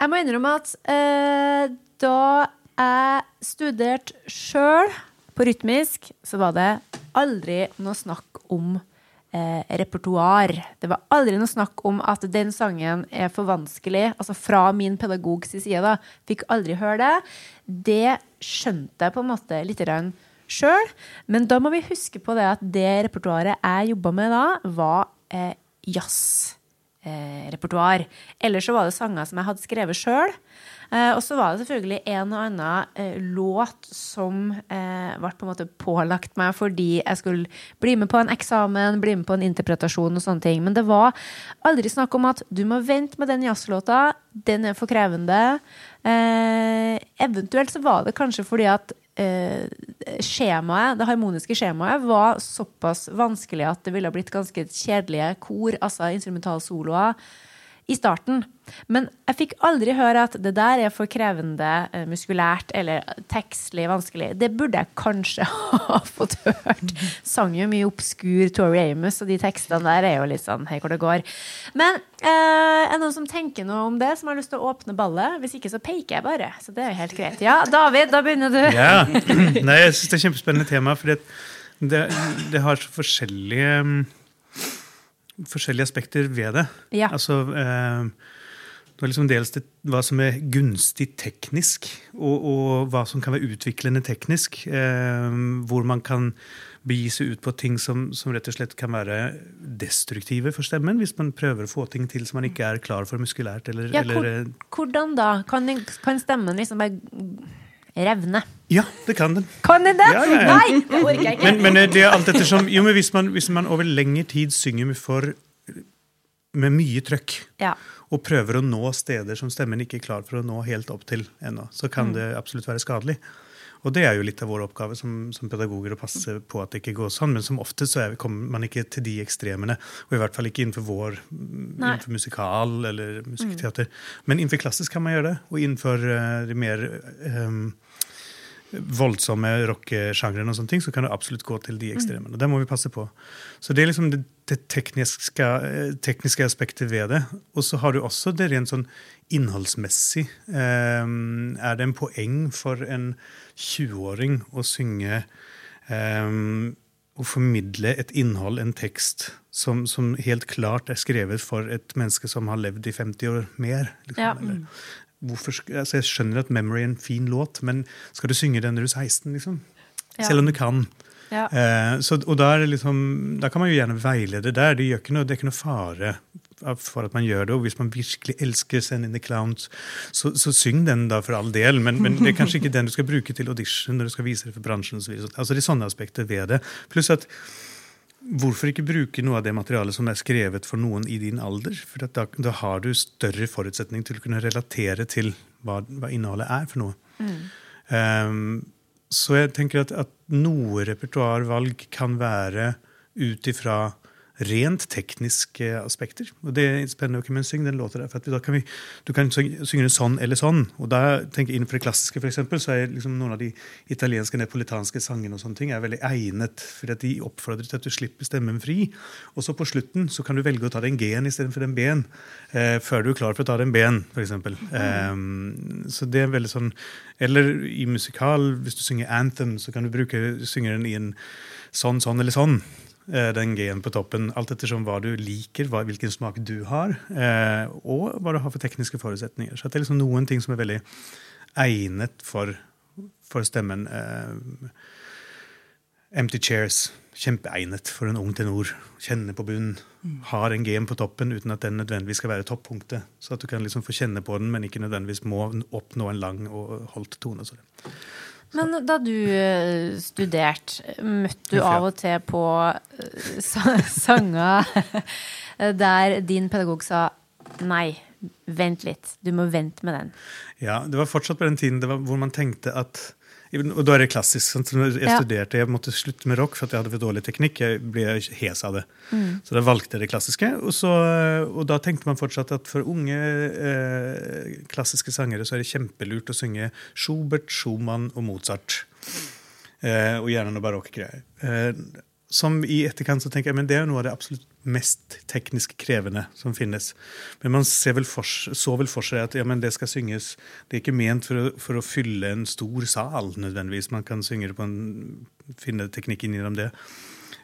Jeg må innrømme at eh, da jeg studerte sjøl på rytmisk, så var det aldri noe snakk om eh, repertoar. Det var aldri noe snakk om at den sangen er for vanskelig. Altså fra min pedagogs side, da. Fikk aldri høre det. Det skjønte jeg på en måte litt sjøl. Men da må vi huske på det at det repertoaret jeg jobba med da, var eh, jazzrepertoar. Eh, Ellers så var det sanger som jeg hadde skrevet sjøl. Eh, og så var det selvfølgelig en og annen eh, låt som eh, ble på en måte pålagt meg fordi jeg skulle bli med på en eksamen, bli med på en interpretasjon og sånne ting. Men det var aldri snakk om at du må vente med den jazzlåta, den er for krevende. Eh, eventuelt så var det kanskje fordi at eh, skjemaet, det harmoniske skjemaet var såpass vanskelig at det ville blitt ganske kjedelige kor, altså instrumentalsoloer i starten. Men jeg fikk aldri høre at det der er for krevende eh, muskulært eller tekstlig vanskelig. Det burde jeg kanskje ha fått hørt. Sang jo mye obskur Tori Amos, og de tekstene der er jo litt sånn hei hvor det går. Men eh, er det noen som tenker noe om det, som har lyst til å åpne ballet? Hvis ikke, så peker jeg bare. Så det er jo helt greit. Ja, David, da begynner du. Ja. Nei, jeg syns det er et kjempespennende tema, for det, det har så forskjellige forskjellige aspekter ved det. Ja. Altså, eh, det er liksom dels det, hva som er gunstig teknisk, og, og, hva som kan være utviklende teknisk. Eh, hvor man kan begi seg ut på ting som, som, rett og slett kan være destruktive for stemmen, hvis man prøver å få ting til som man ikke er klar for muskulært. Eller, ja, eller, hvordan da? Kan, kan, stemmen liksom bare revne. Ja, det kan den. Kan den det? Ja, ja, ja. Nei, det orker jeg ikke. Men, men det er alt ettersom Jo, men hvis man, hvis man over lengre tid synger med for med mye trøkk, Ja. og prøver å nå steder som stemmen ikke er klar for å nå helt opp til ennå, så Mm. kan det absolutt være skadelig. Og det er jo litt av vår oppgave som, som pedagoger å passe på at det ikke går sånn, men som ofte så er, kommer man ikke til de ekstremene, og i hvert fall ikke innenfor vår, Nei. innenfor musikal eller musikkteater. Men innenfor klassisk kan man gjøre det, og innenfor uh, de mer um, voldsomme rockesjangrene og sånne ting, så kan det absolutt gå til de ekstremene. Og det må vi passe på. Så det er liksom det, det tekniske, eh, tekniske aspektet ved det. Og så har du også det rent sånn innholdsmessig. Um, er det en poeng for en 20-åring å synge um, og formidle et innhold, en tekst, som, som helt klart er skrevet for et menneske som har levd i 50 år mer? Liksom, Ja. eller, hvorfor, altså jeg skjønner at 'Memory' er en fin låt, men skal du synge den når du er 16? liksom? Ja. Selv om du kan. Ja. Eh, så, og da, liksom, da kan man jo gjerne veilede der. Det, noe, det er ikke noe fare for at man gjør det. Og hvis man virkelig elsker 'Send in the Clowns', så, så syng den da for all del. Men, men det er kanskje ikke den du skal bruke til audition når du skal vise det for bransjen. Og så altså Det er sånne aspekter ved det. Pluss at Hvorfor ikke bruke noe av det materialet som er skrevet for noen i din alder? For da, da har du større forutsetning til å kunne relatere til hva, hva innholdet er for noe. Um, så jeg tenker at, at noe repertoarvalg kan være ut ifra rent tekniske aspekter. Og det er spennende. å men syng den låta der. For da kan vi, du kan synge synge den sånn eller sånn. Og da tenker jeg Innenfor det klassiske for eksempel, så er liksom noen av de italienske neapolitanske sangene og sånne ting er veldig egnet. For at de oppfordrer til at du slipper stemmen fri. Og så på slutten så kan du velge å ta den G-en istedenfor den B-en. Eh, før du er klar for å ta den B-en, f.eks. Um, så det er veldig sånn Eller i musikal, hvis du synger Anthem, så kan du bruke, synge den i en sånn, sånn eller sånn eh, den G-en på toppen, alt ettersom hva du liker, hva, hvilken smak du har, eh, og hva du har for tekniske forutsetninger. Så det er liksom noen ting som er veldig egnet for, for stemmen. Eh, empty chairs, kjempeegnet for en ung tenor. Kjenne på bunnen. Har en G-en på toppen uten at den nødvendigvis skal være toppunktet. Så at du kan liksom få kjenne på den, men ikke nødvendigvis må oppnå en lang og holdt tone. Så. Men da du eh, studerte, møtte du av og til på eh, sanger der din pedagog sa nei, vent litt, du må vente med den. Ja, det var fortsatt på den tiden det var, hvor man tenkte at og da er det klassisk. Sant? Når jeg Ja. studerte, jeg måtte slutte med rock for at jeg hadde for dårlig teknikk. Jeg ble hes av det. Mm. Så da valgte jeg det klassiske. Og, så, og da tenkte man fortsatt at for unge eh, klassiske sangere så er det kjempelurt å synge Schubert, Schumann og Mozart. Eh, og gjerne noe barokkgreier. Eh, som i etterkant så tenker jeg, men det er jo noe av det absolutt mest teknisk krevende som finnes. Men man vel for, så vel for seg at ja, men det skal synges Det er ikke ment for å, for å fylle en stor sal nødvendigvis. Man kan synge det på en, finne teknikken gjennom det.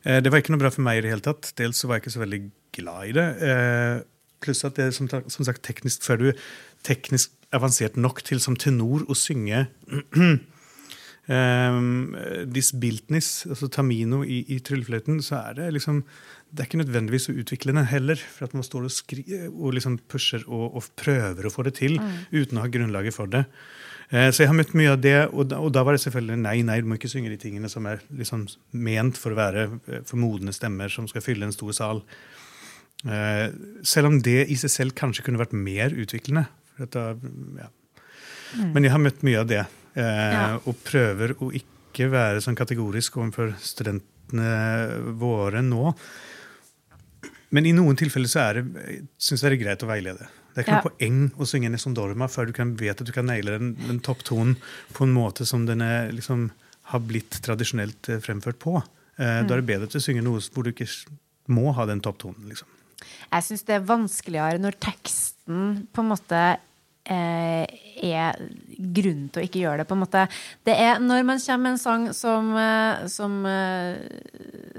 Eh, det var ikke noe bra for meg i det hele tatt. Dels så var jeg ikke så veldig glad i det. Eh, pluss at det er som, som sagt teknisk før du teknisk avansert nok til som tenor å synge Um, This altså Tamino i, i tryllefløyten, så er det liksom Det er ikke nødvendigvis så utviklende heller. For at man står og, skri og liksom pusher og, og prøver å få det til uten å ha grunnlaget for det. Eh, så jeg har møtt mye av det, og da, og da var det selvfølgelig nei, nei, du må ikke synge de tingene som er liksom ment for å være eh, for modne stemmer som skal fylle en stor sal. Eh, selv om det i seg selv kanskje kunne vært mer utviklende. Da, ja. Men jeg har møtt mye av det. Eh, Ja. Og prøver å ikke være sånn kategorisk overfor studentene våre nå. Men i noen tilfeller så er det, synes jeg det er greit å veilede. Det er ikke Ja. noe poeng å synge Nesson Dorma før du kan vet at du kan naile den, den topptonen på en måte som den er, liksom, har blitt tradisjonelt eh, fremført på. Eh, Da er det bedre til å synge noe hvor du ikke må ha den topptonen. liksom. Jeg syns det er vanskeligere når teksten på en måte er grunnen til å ikke gjøre det. på en måte. Det er Når man kommer med en sang som, eh, som eh,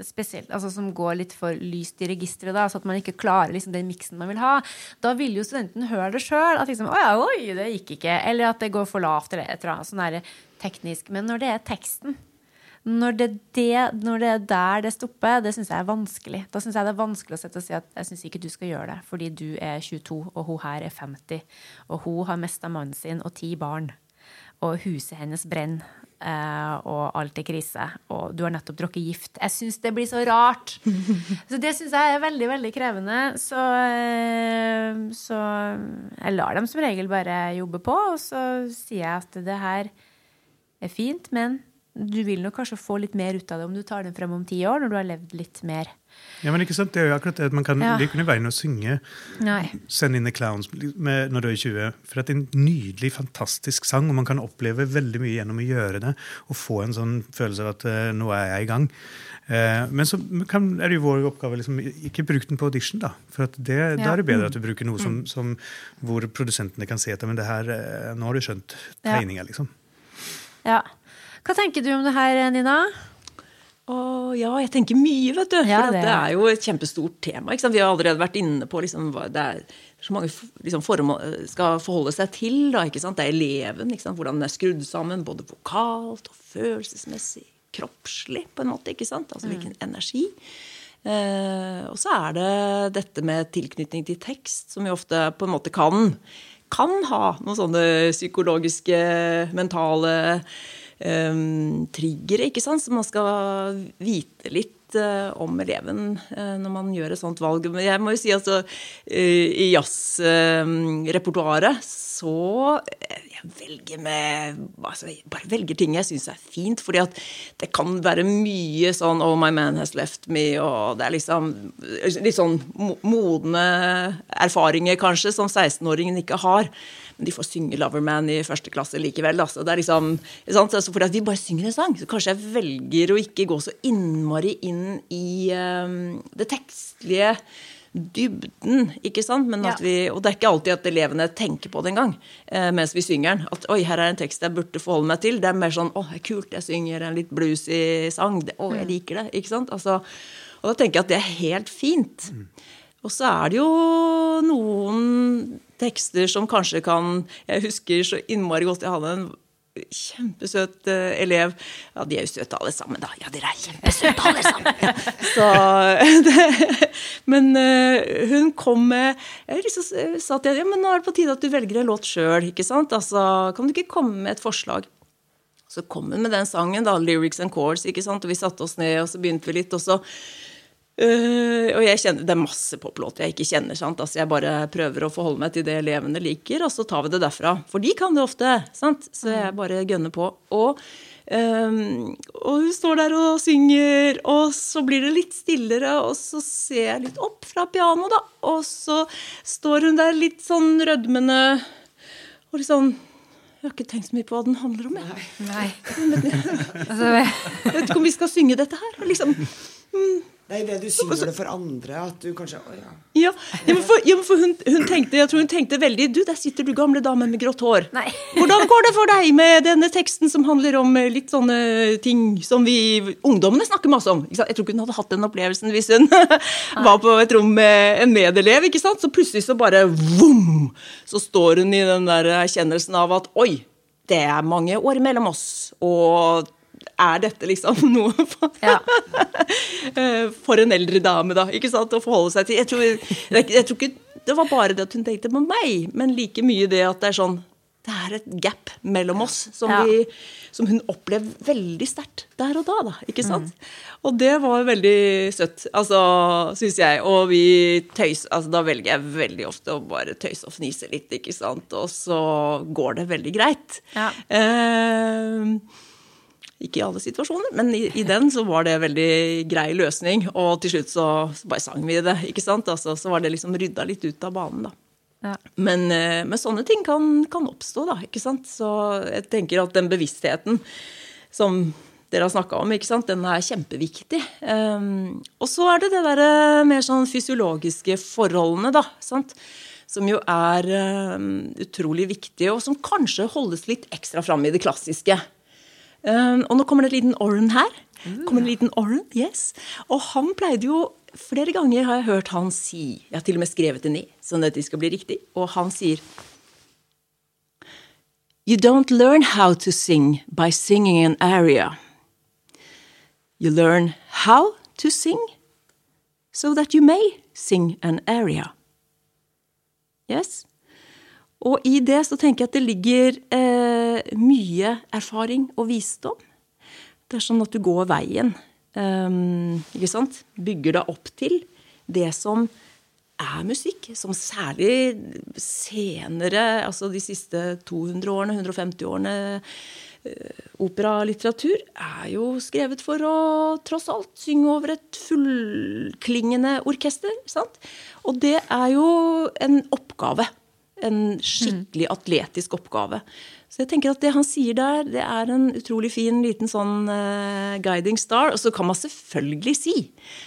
spesielt, altså som går litt for lyst i registeret, da, så at man ikke klarer liksom, den miksen man vil ha, da vil jo studenten høre det sjøl. At liksom, oi, oi, det gikk ikke. Eller at det går for lavt, eller et eller annet sånn teknisk. Men når det er teksten, når det, det, når det er der det stopper, det syns jeg er vanskelig. Da syns jeg det er vanskelig å sette og si at jeg syns ikke du skal gjøre det, fordi du er 22, og hun her er 50, og hun har mista mannen sin og ti barn. og huset hennes brenner, eh, og alt er krise, og du har nettopp drukket gift. Jeg syns det blir så rart. Så det syns jeg er veldig, veldig krevende. Så, eh, så jeg lar dem som regel bare jobbe på, og så sier jeg at det her er fint, men du vil nok kanskje få litt mer ut av det om du tar den frem om ti år, når du har levd litt mer. Ja, men ikke sant? Det er jo akkurat det at man kan Ja. Ikke veien å synge Nei. 'Send in the Clowns' med, når du er 20. For det er en nydelig, fantastisk sang, og man kan oppleve veldig mye gjennom å gjøre det. Og få en sånn følelse av at uh, nå er jeg i gang. Uh, men så kan, er det jo vår oppgave liksom, ikke bruk den på audition, da. For det, da er det bedre at du bruker noe som, som, hvor produsentene kan se etter men det her, uh, nå har du skjønt Ja. tegninga, liksom. Ja. Hva tenker du om det her, Nina? Å ja, jeg tenker mye, vet du. Ja, for det- det er jo et kjempestort tema. Vi har allerede vært inne på liksom, det er så mange liksom, formål skal forholde seg til. Da? Det er eleven. Hvordan den er skrudd sammen, både vokalt og følelsesmessig. Kroppslig, på en måte. ikke sant? Altså hvilken energi. Eh, og så er det dette med tilknytning til tekst, som vi ofte på en måte kan, kan ha noen sånne psykologiske, mentale eh, triggere, ikke sant? Så man skal vite litt eh, om eleven eh, når man gjør et sånt valg. Men jeg må jo si altså, eh, i jazzrepertoaret så jeg velger med altså, Jeg bare velger ting jeg syns er fint, fordi at det kan være mye sånn Oh, my man has left me, og det er liksom litt sånn modne erfaringer, kanskje, som 16-åringen ikke har. Men de får synge Loverman i første klasse likevel. Altså. Det er liksom? Altså, fordi at vi bare synger en sang. Så kanskje jeg velger å ikke gå så innmari inn i um, det tekstlige dybden, ikke sant? Men at Ja. vi, og det er ikke alltid at elevene tenker på det engang eh, mens vi synger den. At oi, her er en tekst jeg burde forholde meg til. Det er mer sånn å, det er kult, jeg synger en litt bluesy sang. Det, å, jeg liker det. Ikke sant? Altså, og da tenker jeg at det er helt fint. Og så er det jo noen tekster som kanskje kan Jeg husker så innmari godt jeg hadde en kjempesøt eh, elev. Ja, de er jo søte alle sammen, da. Ja, dere er kjempesøte alle sammen. Ja. Så, det, men eh, hun kom med Jeg liksom sa til henne ja, men nå er det på tide at du velger en låt sjøl. Altså, kan du ikke komme med et forslag? Så kom hun med den sangen, da, 'Lyrics and Chords', ikke sant? og vi satte oss ned, og så begynte vi litt, og så øh, og jeg kjenner, Det er masse poplåter jeg ikke kjenner. sant? Altså Jeg bare prøver å forholde meg til det elevene liker, og så tar vi det derfra. For de kan det ofte. sant? Så jeg bare gønner på. Og, um, og hun står der og synger, og så blir det litt stillere, og så ser jeg litt opp fra pianoet, da. Og så står hun der litt sånn rødmende og litt sånn Jeg har ikke tenkt så mye på hva den handler om. jeg. Nei. altså, Jeg vet ikke om vi skal synge dette her. og Liksom, Det er det du synger det for andre, at du kanskje Å ja. ja, ja, men for, ja, men for hun, hun tenkte, jeg tror hun tenkte veldig Du, der sitter du, gamle dame med grått hår. Nei. Hvordan går det for deg med denne teksten som handler om eh, litt sånne ting som vi ungdommene snakker masse om? Ikke sant? Jeg tror ikke hun hadde hatt den opplevelsen hvis hun var på et rom med en medelev. ikke sant? Så plutselig så bare vom, Så står hun i den der erkjennelsen av at oi, det er mange år mellom oss. Og er dette liksom noe for, Ja. Eh, for en eldre dame, da, ikke sant, å forholde seg til. Jeg tror, jeg, jeg tror ikke det var bare det at hun tenkte på meg, men like mye det at det er sånn Det er et gap mellom oss som, Ja. vi, som hun opplevde veldig sterkt der og da, da. Ikke sant? Mm. Og det var veldig søtt, altså, syns jeg. Og vi tøys altså, Da velger jeg veldig ofte å bare tøyse og fnise litt, ikke sant. Og så går det veldig greit. Ja. Eh, ikke i alle situasjoner, men i, i den så var det en veldig grei løsning. Og til slutt så, så bare sang vi det. ikke sant? Altså, så var det liksom rydda litt ut av banen, da. Ja. Men, eh, men sånne ting kan, kan oppstå, da. ikke sant? Så jeg tenker at den bevisstheten som dere har snakka om, ikke sant? den er kjempeviktig. Um, og så er det det derre mer sånn fysiologiske forholdene, da. sant? Som jo er um, utrolig viktige, og som kanskje holdes litt ekstra fram i det klassiske. Um, og nå kommer det en liten Oren her. Kommer en liten Oren, yes. Og han pleide jo Flere ganger har jeg hørt han si Jeg har til og med skrevet det ned, sånn at det skal bli riktig. Og han sier You don't learn how to sing by singing an aria. You learn how to sing so that you may sing an aria. Yes? Og i det så tenker jeg at det ligger eh, mye erfaring og visdom. Det er sånn at du går veien. Um, ikke sant? Bygger deg opp til det som er musikk. Som særlig senere, altså de siste 200 årene, 150 årene eh, Operalitteratur er jo skrevet for å tross alt synge over et fullklingende orkester. sant? Og det er jo en oppgave. En skikkelig atletisk oppgave. Så jeg tenker at det han sier der, det er en utrolig fin liten sånn uh, guiding star. Og så kan man selvfølgelig si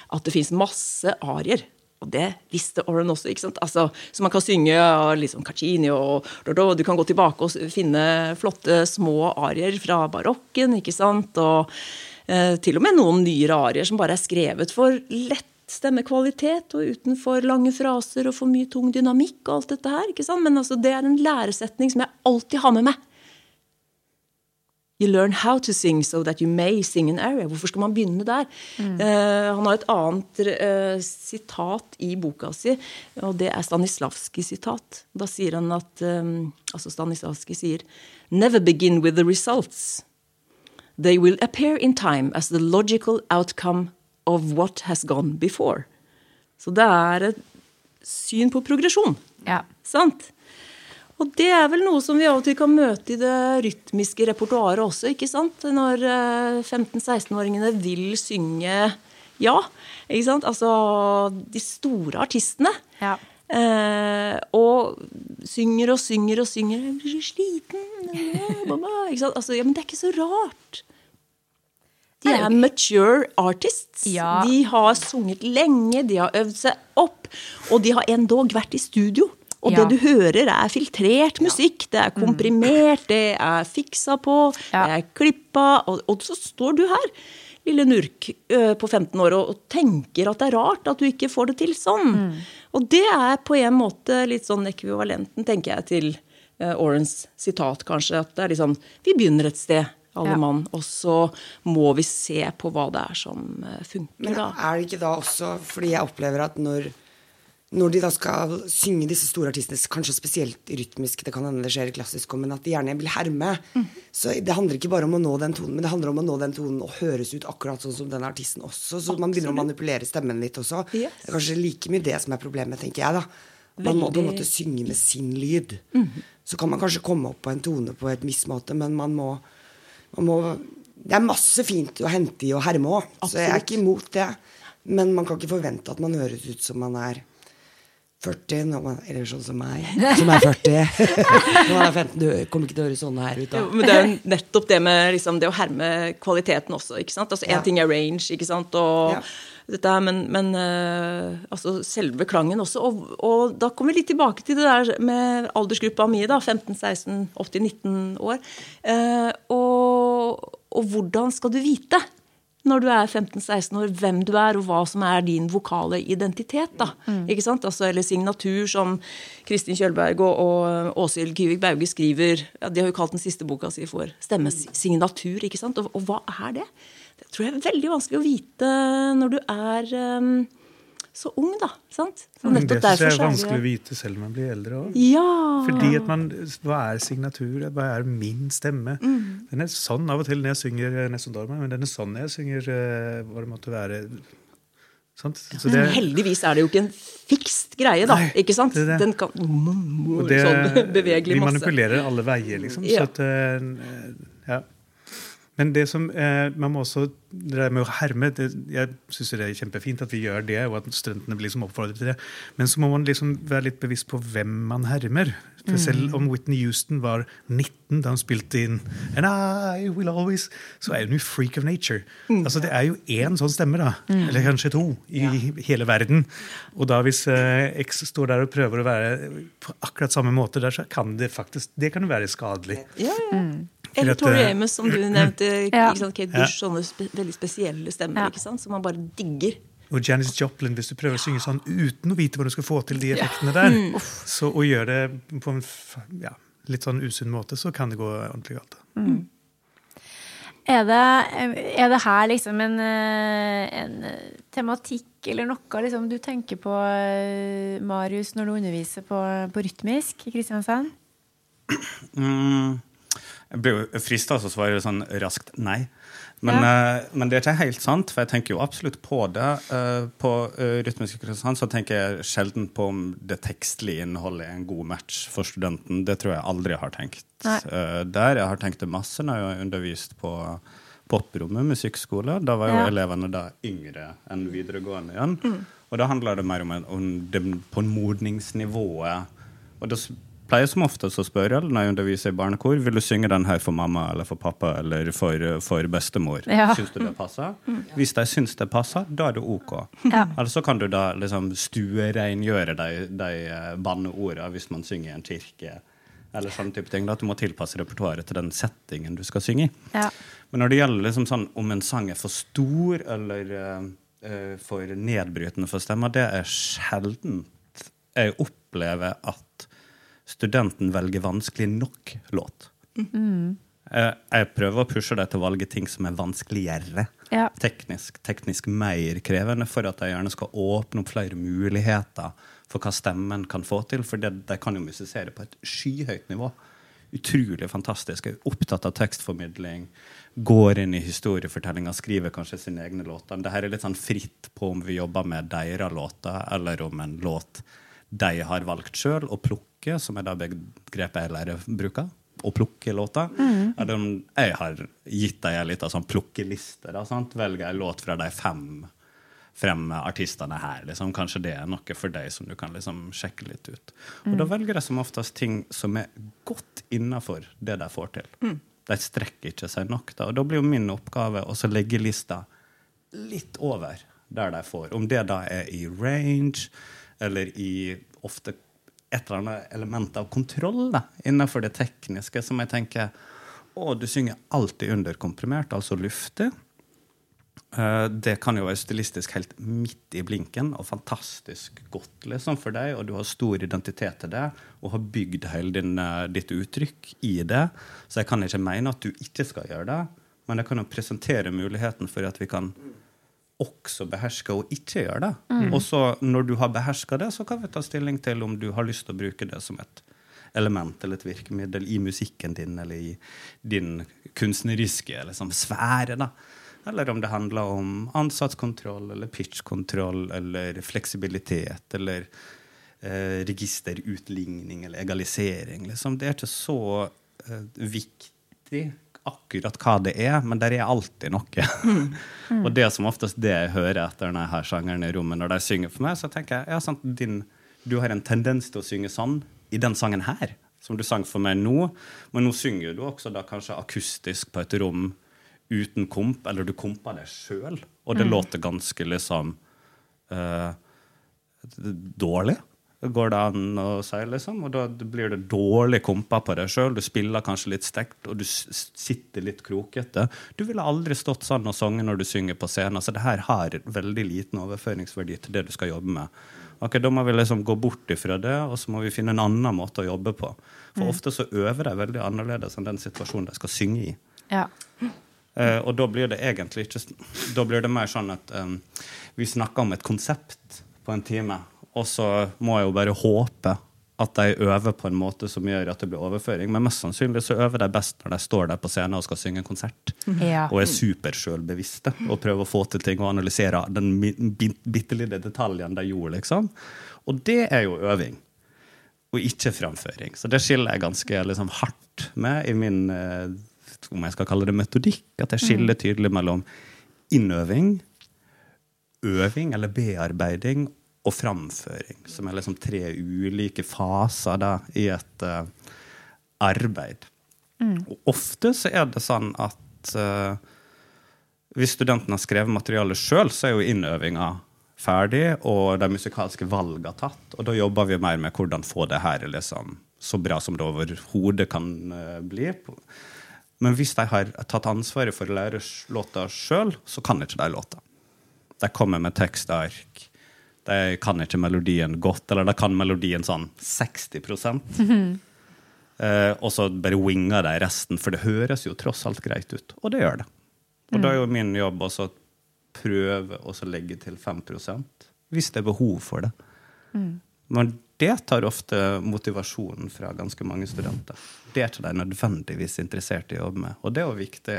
at det fins masse arier. Og det visste Oren også. ikke sant? Altså, så man kan synge liksom Caccini og Du kan gå tilbake og finne flotte små arier fra barokken. ikke sant? Og uh, til og med noen nyere arier som bare er skrevet for lett stemmekvalitet og utenfor lange fraser og for mye tung dynamikk og alt dette her. ikke sant? Men altså, det er en læresetning som jeg alltid har med meg. You learn how to sing so that you may sing an area. Hvorfor skal man begynne der? Mm. Uh, han har et annet uh, sitat i boka si, og det er Stanislavskij-sitat. Da sier han at um, altså Stanislavskij sier Never begin with the results. They will appear in time as the logical outcome of what has gone before. Så det er et syn på progresjon. Ja. Sant? Og det er vel noe som vi av og til kan møte i det rytmiske repertoaret også. ikke sant? Når 15-16-åringene eh, vil synge ja. ikke sant? Altså de store artistene. Ja. Eh, og synger og synger og synger. 'Jeg blir sliten.' Ikke sant? Altså, ja, men det er ikke så rart. De er mature artists. Ja. De har sunget lenge, de har øvd seg opp, og de har endog vært i studio. Og Ja. det du hører, er filtrert musikk. Det er komprimert, det er fiksa på, Ja. det er klippa. Og, og så står du her, lille Nurk på 15 år, og, og tenker at det er rart at du ikke får det til sånn. Og det er på en måte litt sånn ekvivalenten, tenker jeg, til Orens sitat, kanskje. At det er litt sånn Vi begynner et sted, alle Ja. mann, og så må vi se på hva det er som eh, funker, Men da. er det ikke da også fordi jeg opplever at når, når de da skal synge disse store artistene, kanskje spesielt rytmisk, det kan hende det skjer i klassisk men at de gjerne vil herme Så det handler ikke bare om å nå den tonen, men det handler om å nå den tonen og høres ut akkurat sånn som den artisten også. Så man begynner å manipulere stemmen litt også. Yes. Det er kanskje like mye det som er problemet, tenker jeg, da. Man må på en måte synge med sin lyd. Så kan man kanskje komme opp på en tone på et viss måte, men man må, må Det er masse fint å hente i og herme òg, så jeg er ikke imot det. Men man kan ikke forvente at man høres ut som man er 40, man, eller sånn som meg, som er 40. når man er 15, du kommer ikke til å høre sånn her ut da. Jo, men det er jo nettopp det med liksom, det å herme kvaliteten også. ikke sant? Altså Én Ja. ting er range, ikke sant, og Ja. Dette her, men, men eh, altså selve klangen også. Og, og da kommer vi litt tilbake til det der med aldersgruppa mi, da. 15, 16, 80, 19 år. Eh, og, og hvordan skal du vite? Når du er 15-16 år, hvem du er, og hva som er din vokale identitet. da, ikke sant? Altså, Eller signatur, som Kristin Kjølberg og, og Åshild Kyvik Bauge skriver. Ja, de har jo kalt den siste boka si for stemmesignatur. ikke sant? Og, og hva er det? Det tror jeg er veldig vanskelig å vite når du er um, så ung, da. sant? Så Men det syns jeg er vanskelig å vite selv om man blir eldre òg. Ja! Fordi at man, Hva er signatur? Hva er min stemme? Mm. Den er sånn av og til når jeg synger eh, Nessun Dorma, men den er sånn når jeg synger eh, hva det måtte være. Sant? Så det, Men heldigvis er det jo ikke en fikst greie, da. Nei, ikke sant? det det. Den kan og det, sånn bevegelig vi masse. manipulerer alle veier, liksom. Ja. Så at, eh. Men det som eh, man må også det med å herme det, Jeg syns det er kjempefint at vi gjør det, og at studentene blir liksom oppfordret til det. Men så må man liksom være litt bevisst på hvem man hermer. For selv om Whitney Houston var 19 da hun spilte inn And I will always Så er hun jo freak of nature. Altså Det er jo én sånn stemme, da. Eller kanskje to, i hele verden. Og da hvis eh, X står der og prøver å være på akkurat samme måte der, så kan det faktisk det kan være skadelig. Ja, ja. Eller Tori Amos, som du nevnte. Ja. ikke sant? Kate Bush, Sånne spe veldig spesielle stemmer Ja. ikke sant? som man bare digger. Og Janis Joplin, hvis du prøver å synge sånn uten å vite hva du skal få til de effektene der, så å gjøre det på en ja, litt sånn usunn måte, så kan det gå ordentlig galt. Mm. Er det, er det her liksom en, en tematikk eller noe liksom, du tenker på, Marius, når du underviser på, på rytmisk i Kristiansand? Mm, jeg blir jo frista til å svare sånn raskt nei. Men, eh, men det er ikke helt sant, for jeg tenker jo absolutt på det. Uh, på uh, Rytmisk Kristiansand så tenker jeg sjelden på om det tekstlige innholdet er en god match for studenten. Det tror jeg aldri har tenkt eh, der. Jeg har tenkt det masse når jeg har undervist på Poprommet musikkskole. Da var jo Ja. elevene da yngre enn videregående igjen. Og da handler det mer om, en, om det, på modningsnivået. Og da pleier som oftest å spørre når jeg underviser i barnekor vil du synge den her for mamma eller for pappa eller for, for bestemor. Ja. Syns du det passer? Hvis de syns det passer, da er det OK. Ja. Eller så kan du da liksom stuereingjøre de, de banneorda banneordene hvis man synger i en kirke. Eller sånne type ting. Da, at du må tilpasse repertoaret til den settingen du skal synge i. Ja. Men når det gjelder liksom sånn, om en sang er for stor eller eh, eh, for nedbrytende for stemma, det er sjelden jeg opplever at studenten velger vanskelig nok låt. Eh, jeg prøver å pushe dem til å valge ting som er vanskeligere. Ja. Teknisk, teknisk mer krevende, for at de gjerne skal åpne opp flere muligheter for hva stemmen kan få til. For det, de kan jo musisere på et skyhøyt nivå. Utrolig fantastisk. Jeg er opptatt av tekstformidling. Går inn i historiefortellinga, skriver kanskje sine egne låter. Det her er litt sånn fritt på om vi jobber med deres låter, eller om en låt de har valgt sjøl å plukke, som er det begrepet jeg lærer bruker. Å plukke låter. Eller om jeg har gitt dem en liten sånn plukkeliste. Da, sant? Velger en låt fra de fem fremme artistene her. Liksom. Kanskje det er noe for deg som du kan liksom sjekke litt ut. Og da velger jeg som oftest ting som er godt innafor det de får til. De strekker ikke seg nok. Da. Og da blir jo min oppgave å legge lista litt over der de får. Om det da er i range, eller i ofte et eller annet element av kontroll da, innenfor det tekniske, som jeg tenker Å, du synger alltid underkomprimert, altså luftig. Eh, Det kan jo være stilistisk helt midt i blinken og fantastisk godt liksom, for deg, og du har stor identitet til det og har bygd hele din, eh, ditt uttrykk i det. Så jeg kan ikke mene at du ikke skal gjøre det, men jeg kan jo presentere muligheten for at vi kan også beherske og ikke gjøre det. Og så når du har beherska det, så kan vi ta stilling til om du har lyst til å bruke det som et element eller et virkemiddel i musikken din eller i din kunstneriske liksom, sfære. da. Eller om det handler om ansatskontroll eller pitchkontroll eller fleksibilitet eller eh, registerutligning eller egalisering. Liksom. Det er ikke så eh, viktig akkurat hva det er, men der er alltid noe. og det er som oftest det jeg hører etter denne her sangeren i rommet når de synger for meg, så tenker jeg ja, sant, din, du har en tendens til å synge sånn i den sangen her, som du sang for meg nå, men nå synger du også da kanskje akustisk på et rom uten komp, eller du kompa deg sjøl, og det låter ganske liksom uh, dårlig. Går det an å si, liksom? Og da blir det dårlig kompa på deg sjøl. Du spiller kanskje litt stekt, og du sitter litt krokete. Du ville aldri stått sånn og sunget når du synger på scenen. Så det her har veldig liten overføringsverdi til det du skal jobbe med. Ok, Da må vi liksom gå bort ifra det, og så må vi finne en annen måte å jobbe på. For ofte så øver de veldig annerledes enn den situasjonen de skal synge i. Ja. Uh, og da blir det egentlig ikke Da blir det mer sånn at um, vi snakker om et konsept på en time, og så må jeg jo bare håpe at de øver på en måte som gjør at det blir overføring. Men mest sannsynlig så øver de best når de står der på scenen og skal synge en konsert. Ja. Og er supersjølbevisste og prøver å få til ting og analysere den bitte lille detaljen de gjorde. liksom. Og det er jo øving og ikke framføring. Så det skiller jeg ganske liksom, hardt med i min eh, om jeg skal kalle det metodikk. At jeg skiller tydelig mellom innøving, øving eller bearbeiding og framføring. Som er liksom tre ulike faser da, i et uh, arbeid. Og ofte så er det sånn at uh, hvis studenten har skrevet materialet sjøl, så er jo innøvinga ferdig, og de musikalske valga tatt. Og da jobber vi mer med hvordan få det her liksom, så bra som det overhodet kan uh, bli. Men hvis de har tatt ansvaret for å lære låta sjøl, så kan ikke de låta. De kommer med tekstark. De kan ikke melodien godt, eller de kan melodien sånn 60 eh, Og så bare winger de resten, for det høres jo tross alt greit ut. Og det gjør det. Og da er jo min jobb også å prøve å legge til 5 hvis det er behov for det. Men det tar ofte motivasjonen fra ganske mange studenter. Det er ikke de nødvendigvis interessert i å jobbe med. Og det er jo viktig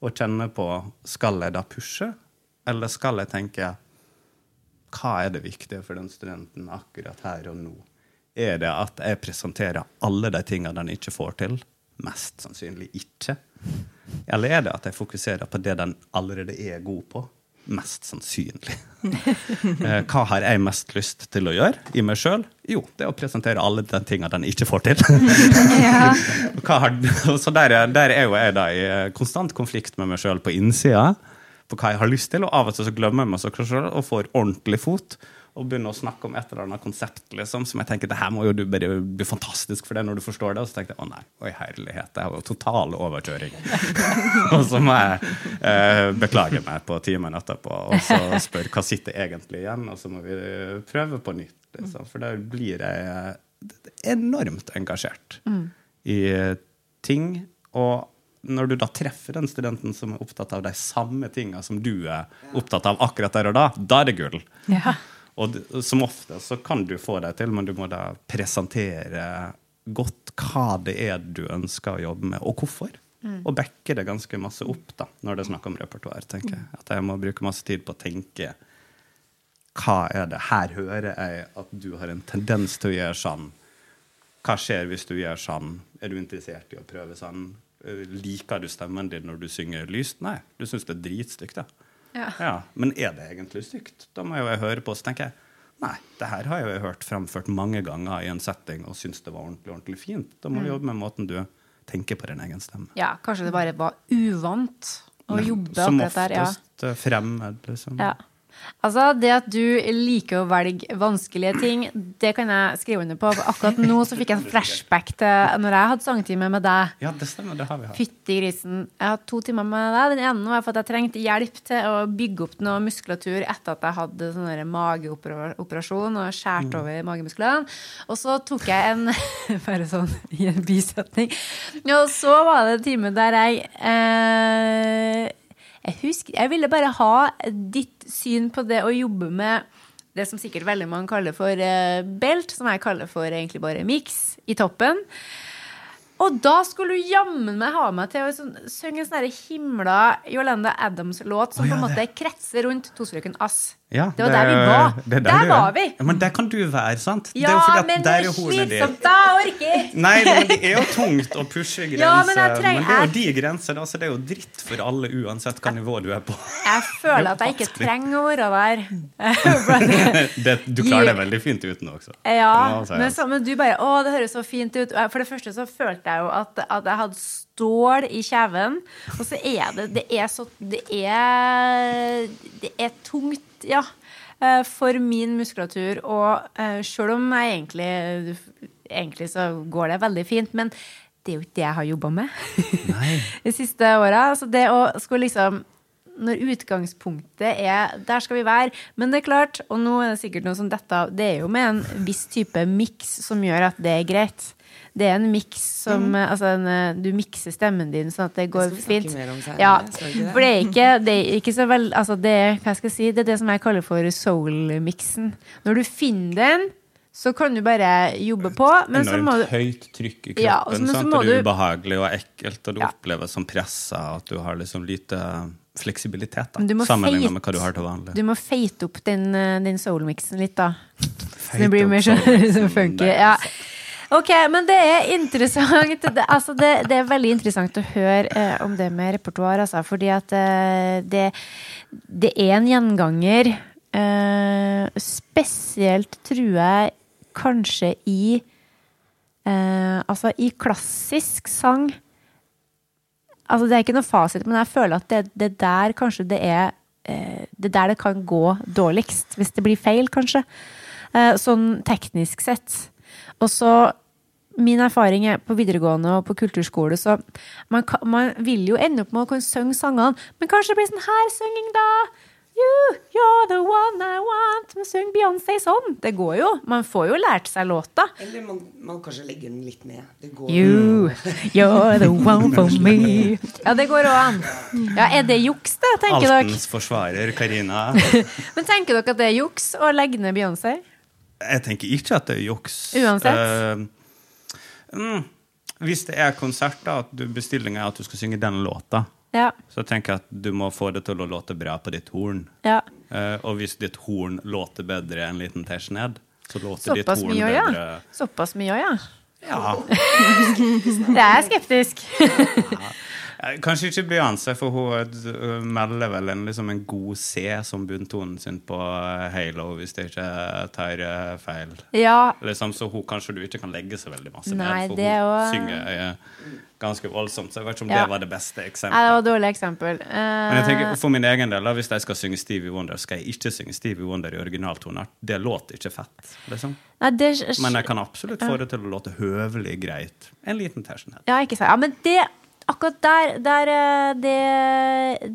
å kjenne på skal jeg da pushe, eller skal jeg tenke hva er det viktige for den studenten akkurat her og nå? Er det at jeg presenterer alle de tingene den ikke får til? Mest sannsynlig ikke. Eller er det at jeg fokuserer på det den allerede er god på? Mest sannsynlig. Eh, Hva har jeg mest lyst til å gjøre i meg sjøl? Jo, det er å presentere alle de tingene den ikke får til. Så der, er- der er jo jeg da i eh, konstant konflikt med meg sjøl på innsida. På hva jeg har lyst til, og av og til så glemmer jeg meg så kanskje og får ordentlig fot. Og begynner å snakke om et eller annet konsept liksom, som jeg tenker det her må jo du bare bli fantastisk for det når du forstår det. Og så tenkte jeg å nei, oi herlighet, det er jo total overkjøring. og så må jeg eh, beklage meg på timen etterpå og så spørre hva sitter egentlig igjen, og så må vi prøve på nytt. Liksom. For da blir jeg eh, enormt engasjert i eh, ting. Og når du da treffer den studenten som er opptatt av de samme tinga som du er opptatt av akkurat der og da, da er det gull. Ja. Og som ofte så kan du få det til, men du må da presentere godt hva det er du ønsker å jobbe med, og hvorfor. Og backe det ganske masse opp da, når det er snakk om repertoar. tenker jeg. At jeg må bruke masse tid på å tenke hva er det Her hører jeg at du har en tendens til å gjøre sånn. Hva skjer hvis du gjør sånn? Er du interessert i å prøve sånn? Eh, Liker du stemmen din når du synger lyst? Nei, du syns det er dritstygt, da. Ja. Men er det egentlig stygt? Da må jo jeg høre på, så tenker jeg Nei, det her har jeg jo hørt fremført mange ganger i en setting og syns det var ordentlig, ordentlig fint. Da må du jobbe med måten du tenker på din egen stemme. ja, kanskje det bare var uvant å jobbe akkurat der. Ja. oftest ja. fremmed, liksom. Ja. Altså, det at du liker å velge vanskelige ting, det kan jeg skrive under på. For akkurat nå så fikk jeg en flashback til når jeg hadde sangtime med deg. Ja, det stemmer. Det har vi hatt. Fytti grisen. Jeg har hatt to timer med deg. Den ene var for at jeg trengte hjelp til å bygge opp noe muskulatur etter at jeg hadde sånn mageoperasjon og skåret over magemusklene. Og så tok jeg en Bare sånn i en bisetning. Og så var det en time der jeg eh, jeg husker, jeg ville bare ha ditt syn på det å jobbe med det som sikkert veldig mange kaller for eh, belt, som jeg kaller for egentlig bare miks i toppen. Og da skulle du jammen meg ha meg til å sånn, synge en sånn der himla Yolanda Adams-låt som oh, ja, på en måte kretser rundt Tostrøken Ass. Ja, det var der vi var. det er Der er. var vi. Ja, men der kan du være, sant? det er Ja, jo fordi at men det der er hornet ditt. slitsomt, da! Jeg orker! Nei, men det er jo tungt å pushe grenser. Ja, men men, jeg trenger- det er jo de grenser, da, så det er jo dritt for alle, uansett hva nivå du er på. Jeg føler at jeg ikke trenger å være der. Det, du klarer deg veldig fint uten også. Ja, Det sies. men, så, men du bare Å, det høres så fint ut. For det første så følte jeg jo at, at jeg hadde stål i kjeven. Og så er det Det er så Det er Det er tungt, ja. eh, For min muskulatur. Og uh, sjøl om jeg egentlig Egentlig så går det veldig fint, men det er jo ikke det jeg har jobba med de siste åra. Så det å skulle liksom når utgangspunktet er Der skal vi være. Men det er klart, og nå er det sikkert noe som dette Det er jo med en viss type miks som gjør at det er greit. Det er en miks som Altså, en, eh, du mikser stemmen din sånn at det går skal vi fint. mer om senere, Ja, det? for det er ikke, det er ikke så vel Altså, det er, hva skal jeg si, det er det som jeg kaller for soul-miksen. Når du finner den, så kan du bare jobbe på, men så må du høyt trykk i kroppen. Ja, så- men så sant? det er ubehagelig og ekkelt, og du Ja. oppleves som pressa, at du har liksom lite fleksibilitet da, sammenlignet feit- med hva du har til vanlig. Du må feite opp den, eh, den soul-miksen litt, da. Så det blir mer sånn sånn funky. Ja. Ok, men det er interessant. Det, altså det, det er veldig interessant å høre eh, om det med repertoar, altså. Fordi at eh, det, det er en gjenganger. Eh, spesielt, tror jeg, kanskje i eh, Altså i klassisk sang. Altså Det er ikke noe fasit, men jeg føler at det, der kanskje det er eh, Det der det kan gå dårligst, hvis det blir feil, kanskje. Eh, sånn teknisk sett. Og så Min erfaring er på videregående og på kulturskole, så man, kan, man vil jo ende opp med å kunne synge sangene, men kanskje det blir sånn her synging, da. You, you're the one I want. Men syng Beyoncé sånn. Det går jo. Man får jo lært seg låta. Eller man, man kanskje legger den litt ned. Det går You, you're the one for me. Ja, det går òg an. Ja, er det juks, det, tenker dere? Altens forsvarer, Karina. Men tenker dere at det er juks å legge ned Beyoncé? Jeg tenker ikke at det er juks. Uansett? Uh, mm, hvis det er konsert, da, at bestillinga er at du skal synge den låta, Ja. så tenker jeg at du må få det til å låte bra på ditt horn. ja. Uh, og hvis ditt horn låter bedre enn liten tesj ned, så låter ditt horn mye bedre. ja. Såpass mye òg, ja. Ja. det er skeptisk. Kanskje ikke Beyoncé, for hun eh, melder vel en, liksom en god C som bunntonen sin på eh, Halo, hvis jeg ikke tar eh, feil. Ja, Liksom, så hun kanskje du ikke kan legge så veldig masse Nei, ned, for hun er synger ganske voldsomt. Så jeg vet ikke om Ja. det var det beste eksempelet. det var dårlig eksempel. Men jeg tenker, for min egen del, da, hvis jeg skal synge Stevie Wonder, skal jeg ikke synge Stevie Wonder i originaltoneart. Det låter ikke fett. liksom. nei, det, Men jeg kan absolutt få det til å låte høvelig greit. En liten tersenhet. Ja, ikke sant. Ja, men det Akkurat der, der, eh, det,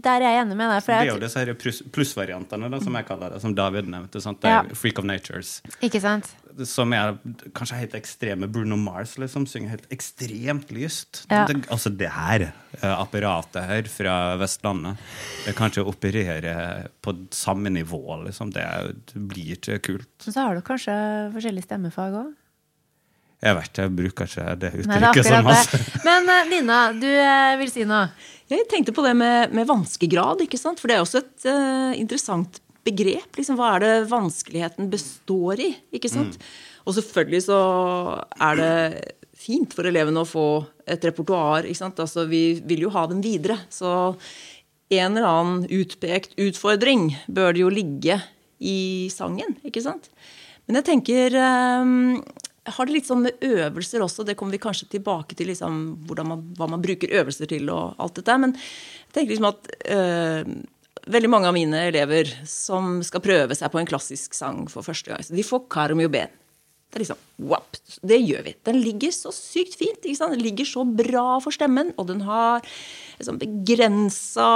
der er jeg enig med deg. Det er jo disse pluss- plussvariantene, da, som jeg kaller det, som David nevnte. Ja. Freak of Natures. ikke sant? Som er kanskje helt ekstreme. Bruno Mars liksom synger helt ekstremt lyst. Ja. Det, altså det her eh, apparatet her fra Vestlandet, det kan ikke operere på samme nivå, liksom. Det, det blir ikke kult. Men så har du kanskje forskjellige stemmefag òg? Jeg vet ikke, jeg bruker ikke det uttrykket så Altså. Men eh, Nina, du eh, vil si noe? Jeg tenkte på det med, med vanskegrad, ikke sant? for det er også et uh, interessant begrep. Liksom, hva er det vanskeligheten består i? ikke sant? Og selvfølgelig så er det fint for elevene å få et repertoar. ikke sant? Altså, vi vil jo ha dem videre. Så en eller annen utpekt utfordring bør det jo ligge i sangen, ikke sant? Men jeg tenker eh, har det litt sånn med øvelser også. Det kommer vi kanskje tilbake til, liksom, man, hva man bruker øvelser til og alt dette. Men jeg tenker liksom at øh, veldig mange av mine elever som skal prøve seg på en klassisk sang for første gang, så de får Karmio Ben. Det er liksom, wap, det gjør vi. Den ligger så sykt fint. ikke sant? Den ligger så bra for stemmen, og den har sånn begrensa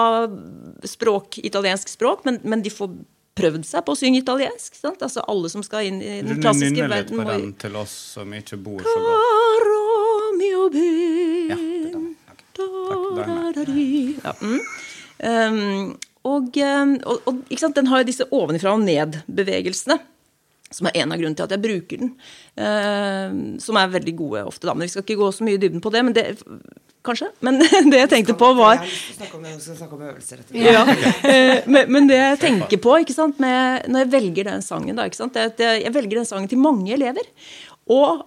språk, italiensk språk, men, men de får prøvd seg på å synge italiensk. sant? Altså Alle som skal inn i den klassiske nynner litt på den til oss som ikke bor så godt. Caro mio ben Ja. Takk, ja, mm. um, og, um, og, og sant? den har jo disse ovenifra og ned-bevegelsene. Som er en av grunnene til at jeg bruker den. Um, som er veldig gode ofte, da. Men vi skal ikke gå så mye i dybden på det. Men det, kanskje. Men det jeg tenkte på, var ja. Eh, men, men det jeg tenker på ikke sant, med, når jeg velger den sangen, da, ikke sant, det er at jeg, velger den sangen til mange elever. Og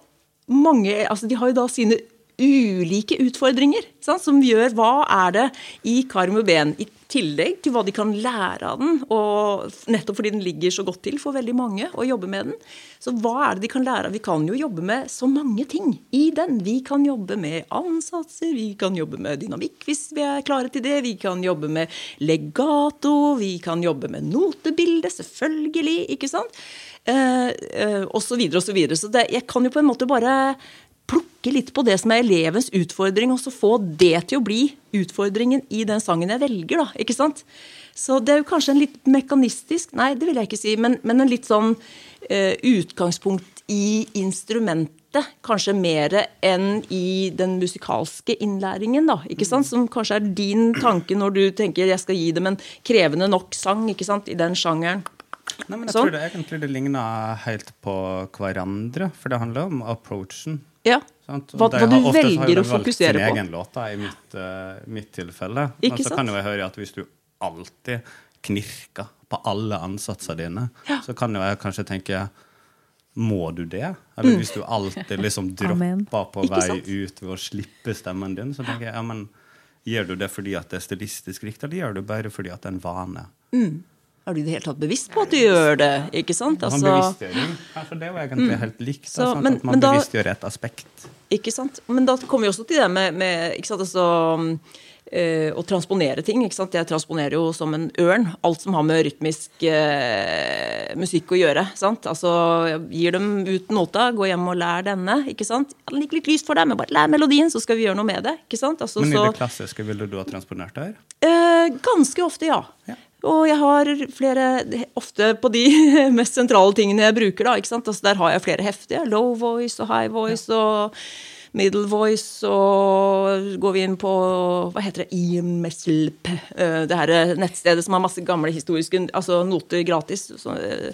mange, altså de har jo da sine ulike utfordringer sant, som gjør hva er det i Karm og Ben, i tillegg til hva de kan lære av den, og nettopp fordi den ligger så godt til for veldig mange å jobbe med den. Så hva er det de kan lære av? Vi kan jo jobbe med så mange ting i den. Vi kan jobbe med ansatser, vi kan jobbe med dynamikk hvis vi er klare til det, vi kan jobbe med legato, vi kan jobbe med notebilde, selvfølgelig, ikke sant? Eh, eh, og så videre og så videre. Så det, jeg kan jo på en måte bare plukke litt på det som er elevens utfordring, og så få det til å bli utfordringen i den sangen jeg velger, da. Ikke sant? Så det er jo kanskje en litt mekanistisk Nei, det vil jeg ikke si, men, men en litt sånn eh, utgangspunkt i instrumentet. Kanskje mer enn i den musikalske innlæringen, da. Ikke sant? Som kanskje er din tanke når du tenker jeg skal gi dem en krevende nok sang ikke sant? i den sjangeren. Nei, men jeg Sånn. tror det egentlig det ligner helt på hverandre, for det handler om approachen. Ja. Hva, de hva du velger å fokusere på. velger de å valgt sin egen låt, da, i mitt, uh, mitt tilfelle. Ikke Men så sant? kan jo jeg høre at hvis du alltid knirker på alle ansatsene dine, så kan jo jeg kanskje tenke må du det? Eller hvis du alltid liksom dropper på Mm. Vei ut ved å slippe stemmen din, så tenker jeg ja, men gjør du det fordi at det er stilistisk riktig, eller gjør du bare fordi at det er en vane? Er du i det hele tatt bevisst på at du gjør det? ikke sant? Altså, bevisstgjøring. Kanskje det var egentlig helt likt. Så, sant? men- at man bevisstgjør et aspekt. ikke sant? Men da kommer vi også til det med, med ikke sant? Altså, eh, å transponere ting. ikke sant? Jeg transponerer jo som en ørn. Alt som har med rytmisk eh, musikk å gjøre. sant? Altså, jeg gir dem ut nota, gå hjem og lær denne. ikke sant? Ja, Den ligger litt lyst for deg, men bare lær melodien, så skal vi gjøre noe med det. ikke sant? Altså, Men i det klassiske ville du ha transponert det her? Eh, ganske ofte, ja. Ja. Og jeg har flere Ofte på de mest sentrale tingene jeg bruker, da. ikke sant? Altså, der har jeg flere heftige. Low voice og high voice og middle voice. Og går vi inn på hva heter det, IMSLP, eh, det her nettstedet som har masse gamle historiske altså noter gratis. Så, eh,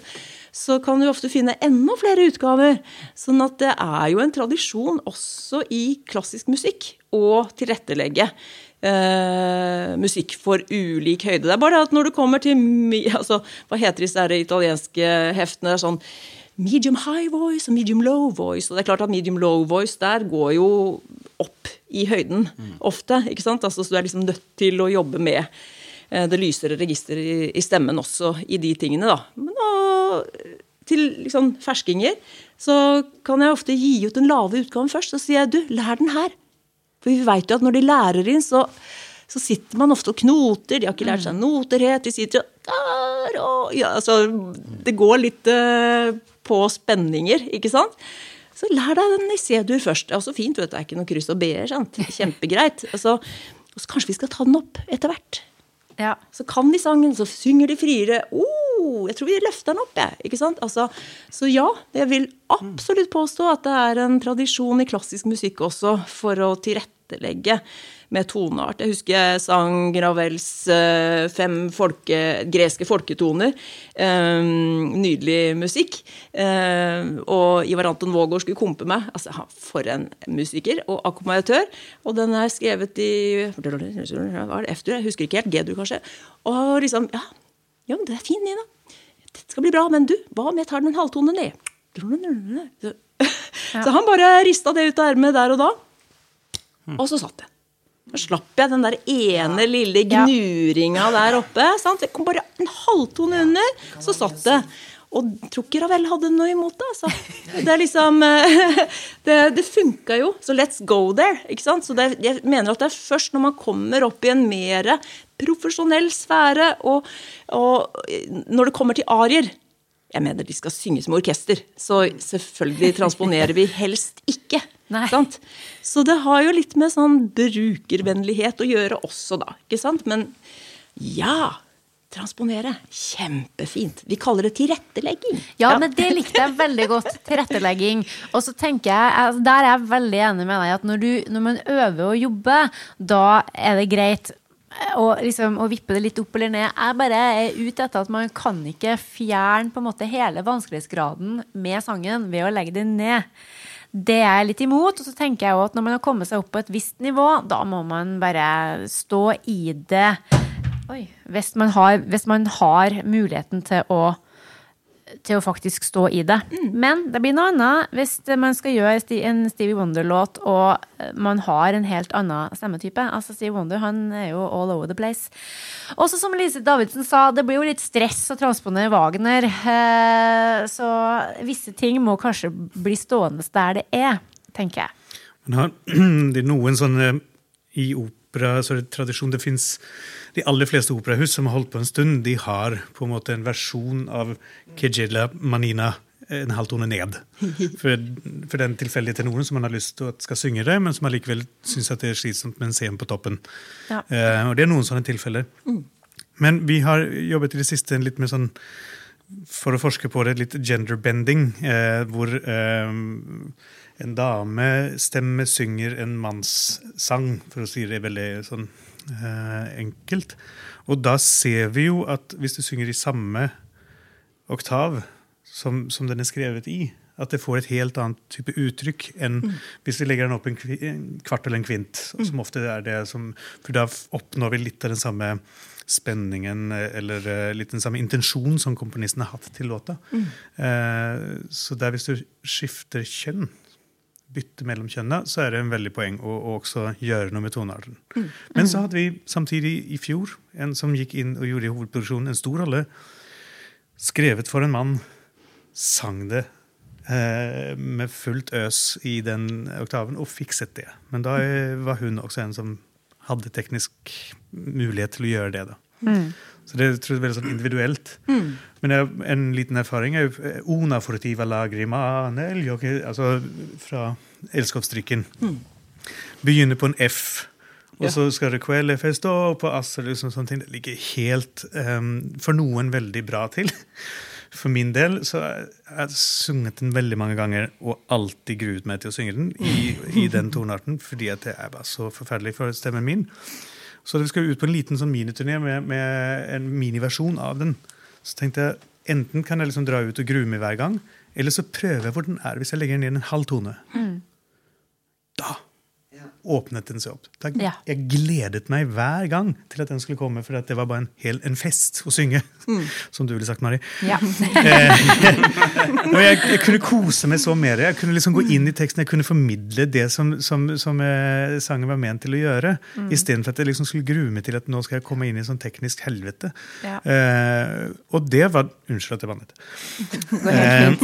så kan du ofte finne enda flere utgaver. Sånn at det er jo en tradisjon også i klassisk musikk å tilrettelegge eh, musikk for ulik høyde. Det er bare at når du kommer til altså, Hva heter disse italienske heftene? Det er sånn medium high voice og medium low voice. Og det er klart at medium low voice der går jo opp i høyden ofte. ikke sant? Altså, så du er liksom nødt til å jobbe med eh, det lysere registeret i, i stemmen også i de tingene, da. Men da, til liksom ferskinger så kan jeg ofte gi ut den lave utgaven først. Så sier jeg du, lær den her. For vi veit jo at når de lærer inn, så, så sitter man ofte og knoter. De har ikke lært seg noterhet. De sitter og og ja, altså, Det går litt uh, på spenninger, ikke sant? Så lær deg den i C-dur først. Det er også fint, vet du. Det er ikke noe kryss og b-er. Kjempegreit. Altså, så kanskje vi skal ta den opp etter hvert. Ja. Så kan de sangen, så synger de friere. Oh, jeg tror vi løfter den opp, jeg. Ikke sant? Altså, så ja, jeg vil absolutt påstå at det er en tradisjon i klassisk musikk også for å tilrettelegge med toneart. Jeg husker jeg sang Gravels eh, fem folke, greske folketoner. Eh, nydelig musikk. Eh, og Ivar Anton Vågård skulle kompe meg. Altså, for en musiker og akkompagnatør. Og den er skrevet i hva er det, F-dur, jeg husker ikke helt. G-dur, kanskje. Og liksom Ja, ja men det er fint, Nina. Det skal bli bra. Men du, hva om jeg tar den halvtonen ned? Så, så han bare rista det ut av ermet der og da. Og så satt det. Da slapp jeg den der ene lille gnuringa der oppe. Sant? Det kom bare en halvtone under, så satt det. Og jeg tror ikke Ravel hadde noe imot det. altså. Det er liksom Det, det funka jo. Så let's go there. ikke sant? Så det, jeg mener at det er først når man kommer opp i en mer profesjonell sfære, og, og når det kommer til arier Jeg mener de skal synge som orkester, så selvfølgelig transponerer vi helst ikke. Så det har jo litt med sånn brukervennlighet å gjøre også, da. ikke sant? Men ja, transponere. Kjempefint. Vi kaller det tilrettelegging. Ja, men det likte jeg veldig godt. Tilrettelegging. Og så tenker jeg, altså, Der er jeg veldig enig med deg at når, du, når man øver å jobbe, da er det greit å, liksom, å vippe det litt opp eller ned. Jeg bare er ute etter at man kan ikke fjerne på en måte hele vanskelighetsgraden med sangen ved å legge det ned. Det er jeg litt imot. Og så tenker jeg også at når man har kommet seg opp på et visst nivå, da må man bare stå i det. Oi. Hvis man har, hvis man har muligheten til å til å faktisk stå i det. Men det blir noe annet hvis man skal gjøre en Stevie Wonder-låt og man har en helt annen stemmetype. Altså Stevie Wonder han er jo all over the place. Også som Lise Davidsen sa, det blir jo litt stress å transponere Wagner. eh, Så visse ting må kanskje bli stående der det er, tenker jeg. Men har, er noen sånne I opera så er det fins De aller fleste operahus som har holdt på en stund, de har på en måte en versjon av Kejela Manina en halvtone ned. For, for den tilfeldige tenoren som man har lyst til at skal synge det, men som allikevel syns det er slitsomt med en scene på toppen. Ja. Uh, og det er noen sånne tilfeller. Men vi har jobbet i det siste litt med sånn for å forske på det, litt genderbending, uh, hvor eh, en damestemme synger en mannssang, for å si det veldig sånn eh, enkelt. Og da ser vi jo at hvis du synger i samme oktav som, som den er skrevet i, at det får et helt annet type uttrykk enn hvis vi legger den opp en, kvart eller en kvint. Som ofte er det som, For da oppnår vi litt av den samme spenningen eh, eller eh, litt den samme intensjonen som komponisten har hatt til låta. Eh, så der hvis du skifter kjønn, bytte mellom kjønna, så er det en veldig poeng å, å også gjøre noe med tonearten. Men så hadde vi samtidig i fjor en som gikk inn og gjorde i hovedproduksjonen en stor rolle. Skrevet for en mann, sang det eh, med fullt øs i den oktaven og fikset det. Men da eh, var hun også en som hadde teknisk mulighet til å gjøre det. da. Så det tror jeg er veldig sånn individuelt. Men jeg, en liten erfaring er jo «Ona una furtiva lagrima altså fra elskovsstrikken. Begynner på en F, og Ja. så skal det quelle festo på ass. eller Liksom sånne ting. Det ligger helt um, for noen veldig bra til. For min del så har jeg sunget den veldig mange ganger og alltid gruet meg til å synge den i, i den tonearten, fordi at det er bare så forferdelig for stemmen min. Så vi skal ut på en liten sånn miniturné med, med en miniversjon av den. Så tenkte jeg enten kan jeg liksom dra ut og grue meg hver gang, eller så prøver jeg hvor den er hvis jeg legger inn en halv tone. Da åpnet den seg opp. Ja. Jeg gledet meg hver gang til at den skulle komme, for at det var bare en, hel, en fest å synge. Som du ville sagt, Mari. Ja. Og jeg, jeg kunne kose meg så det. Jeg kunne liksom gå inn i teksten, jeg kunne formidle det som, som, som eh, sangen var ment til å gjøre. Mm. Istedenfor at jeg liksom skulle grue meg til at nå skal jeg komme inn i sånn teknisk helvete. Ja. Eh, og det var Unnskyld at jeg bannet. Eh,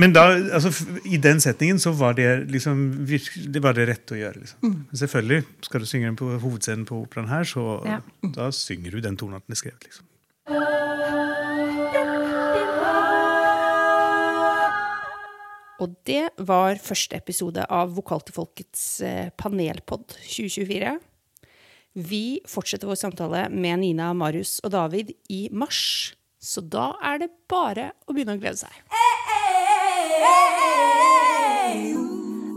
men da, altså, i den setningen så var det liksom det var det rette å gjøre. Liksom. Men selvfølgelig, skal du synge den på hovedscenen på operaen her, så Ja. da synger du den tonen at den er skrevet. Liksom. Og det var første episode av Vokal til folkets eh, panelpod 2024. Vi fortsetter vår samtale med Nina, Marius og David i mars. Så da er det bare å begynne å glede seg.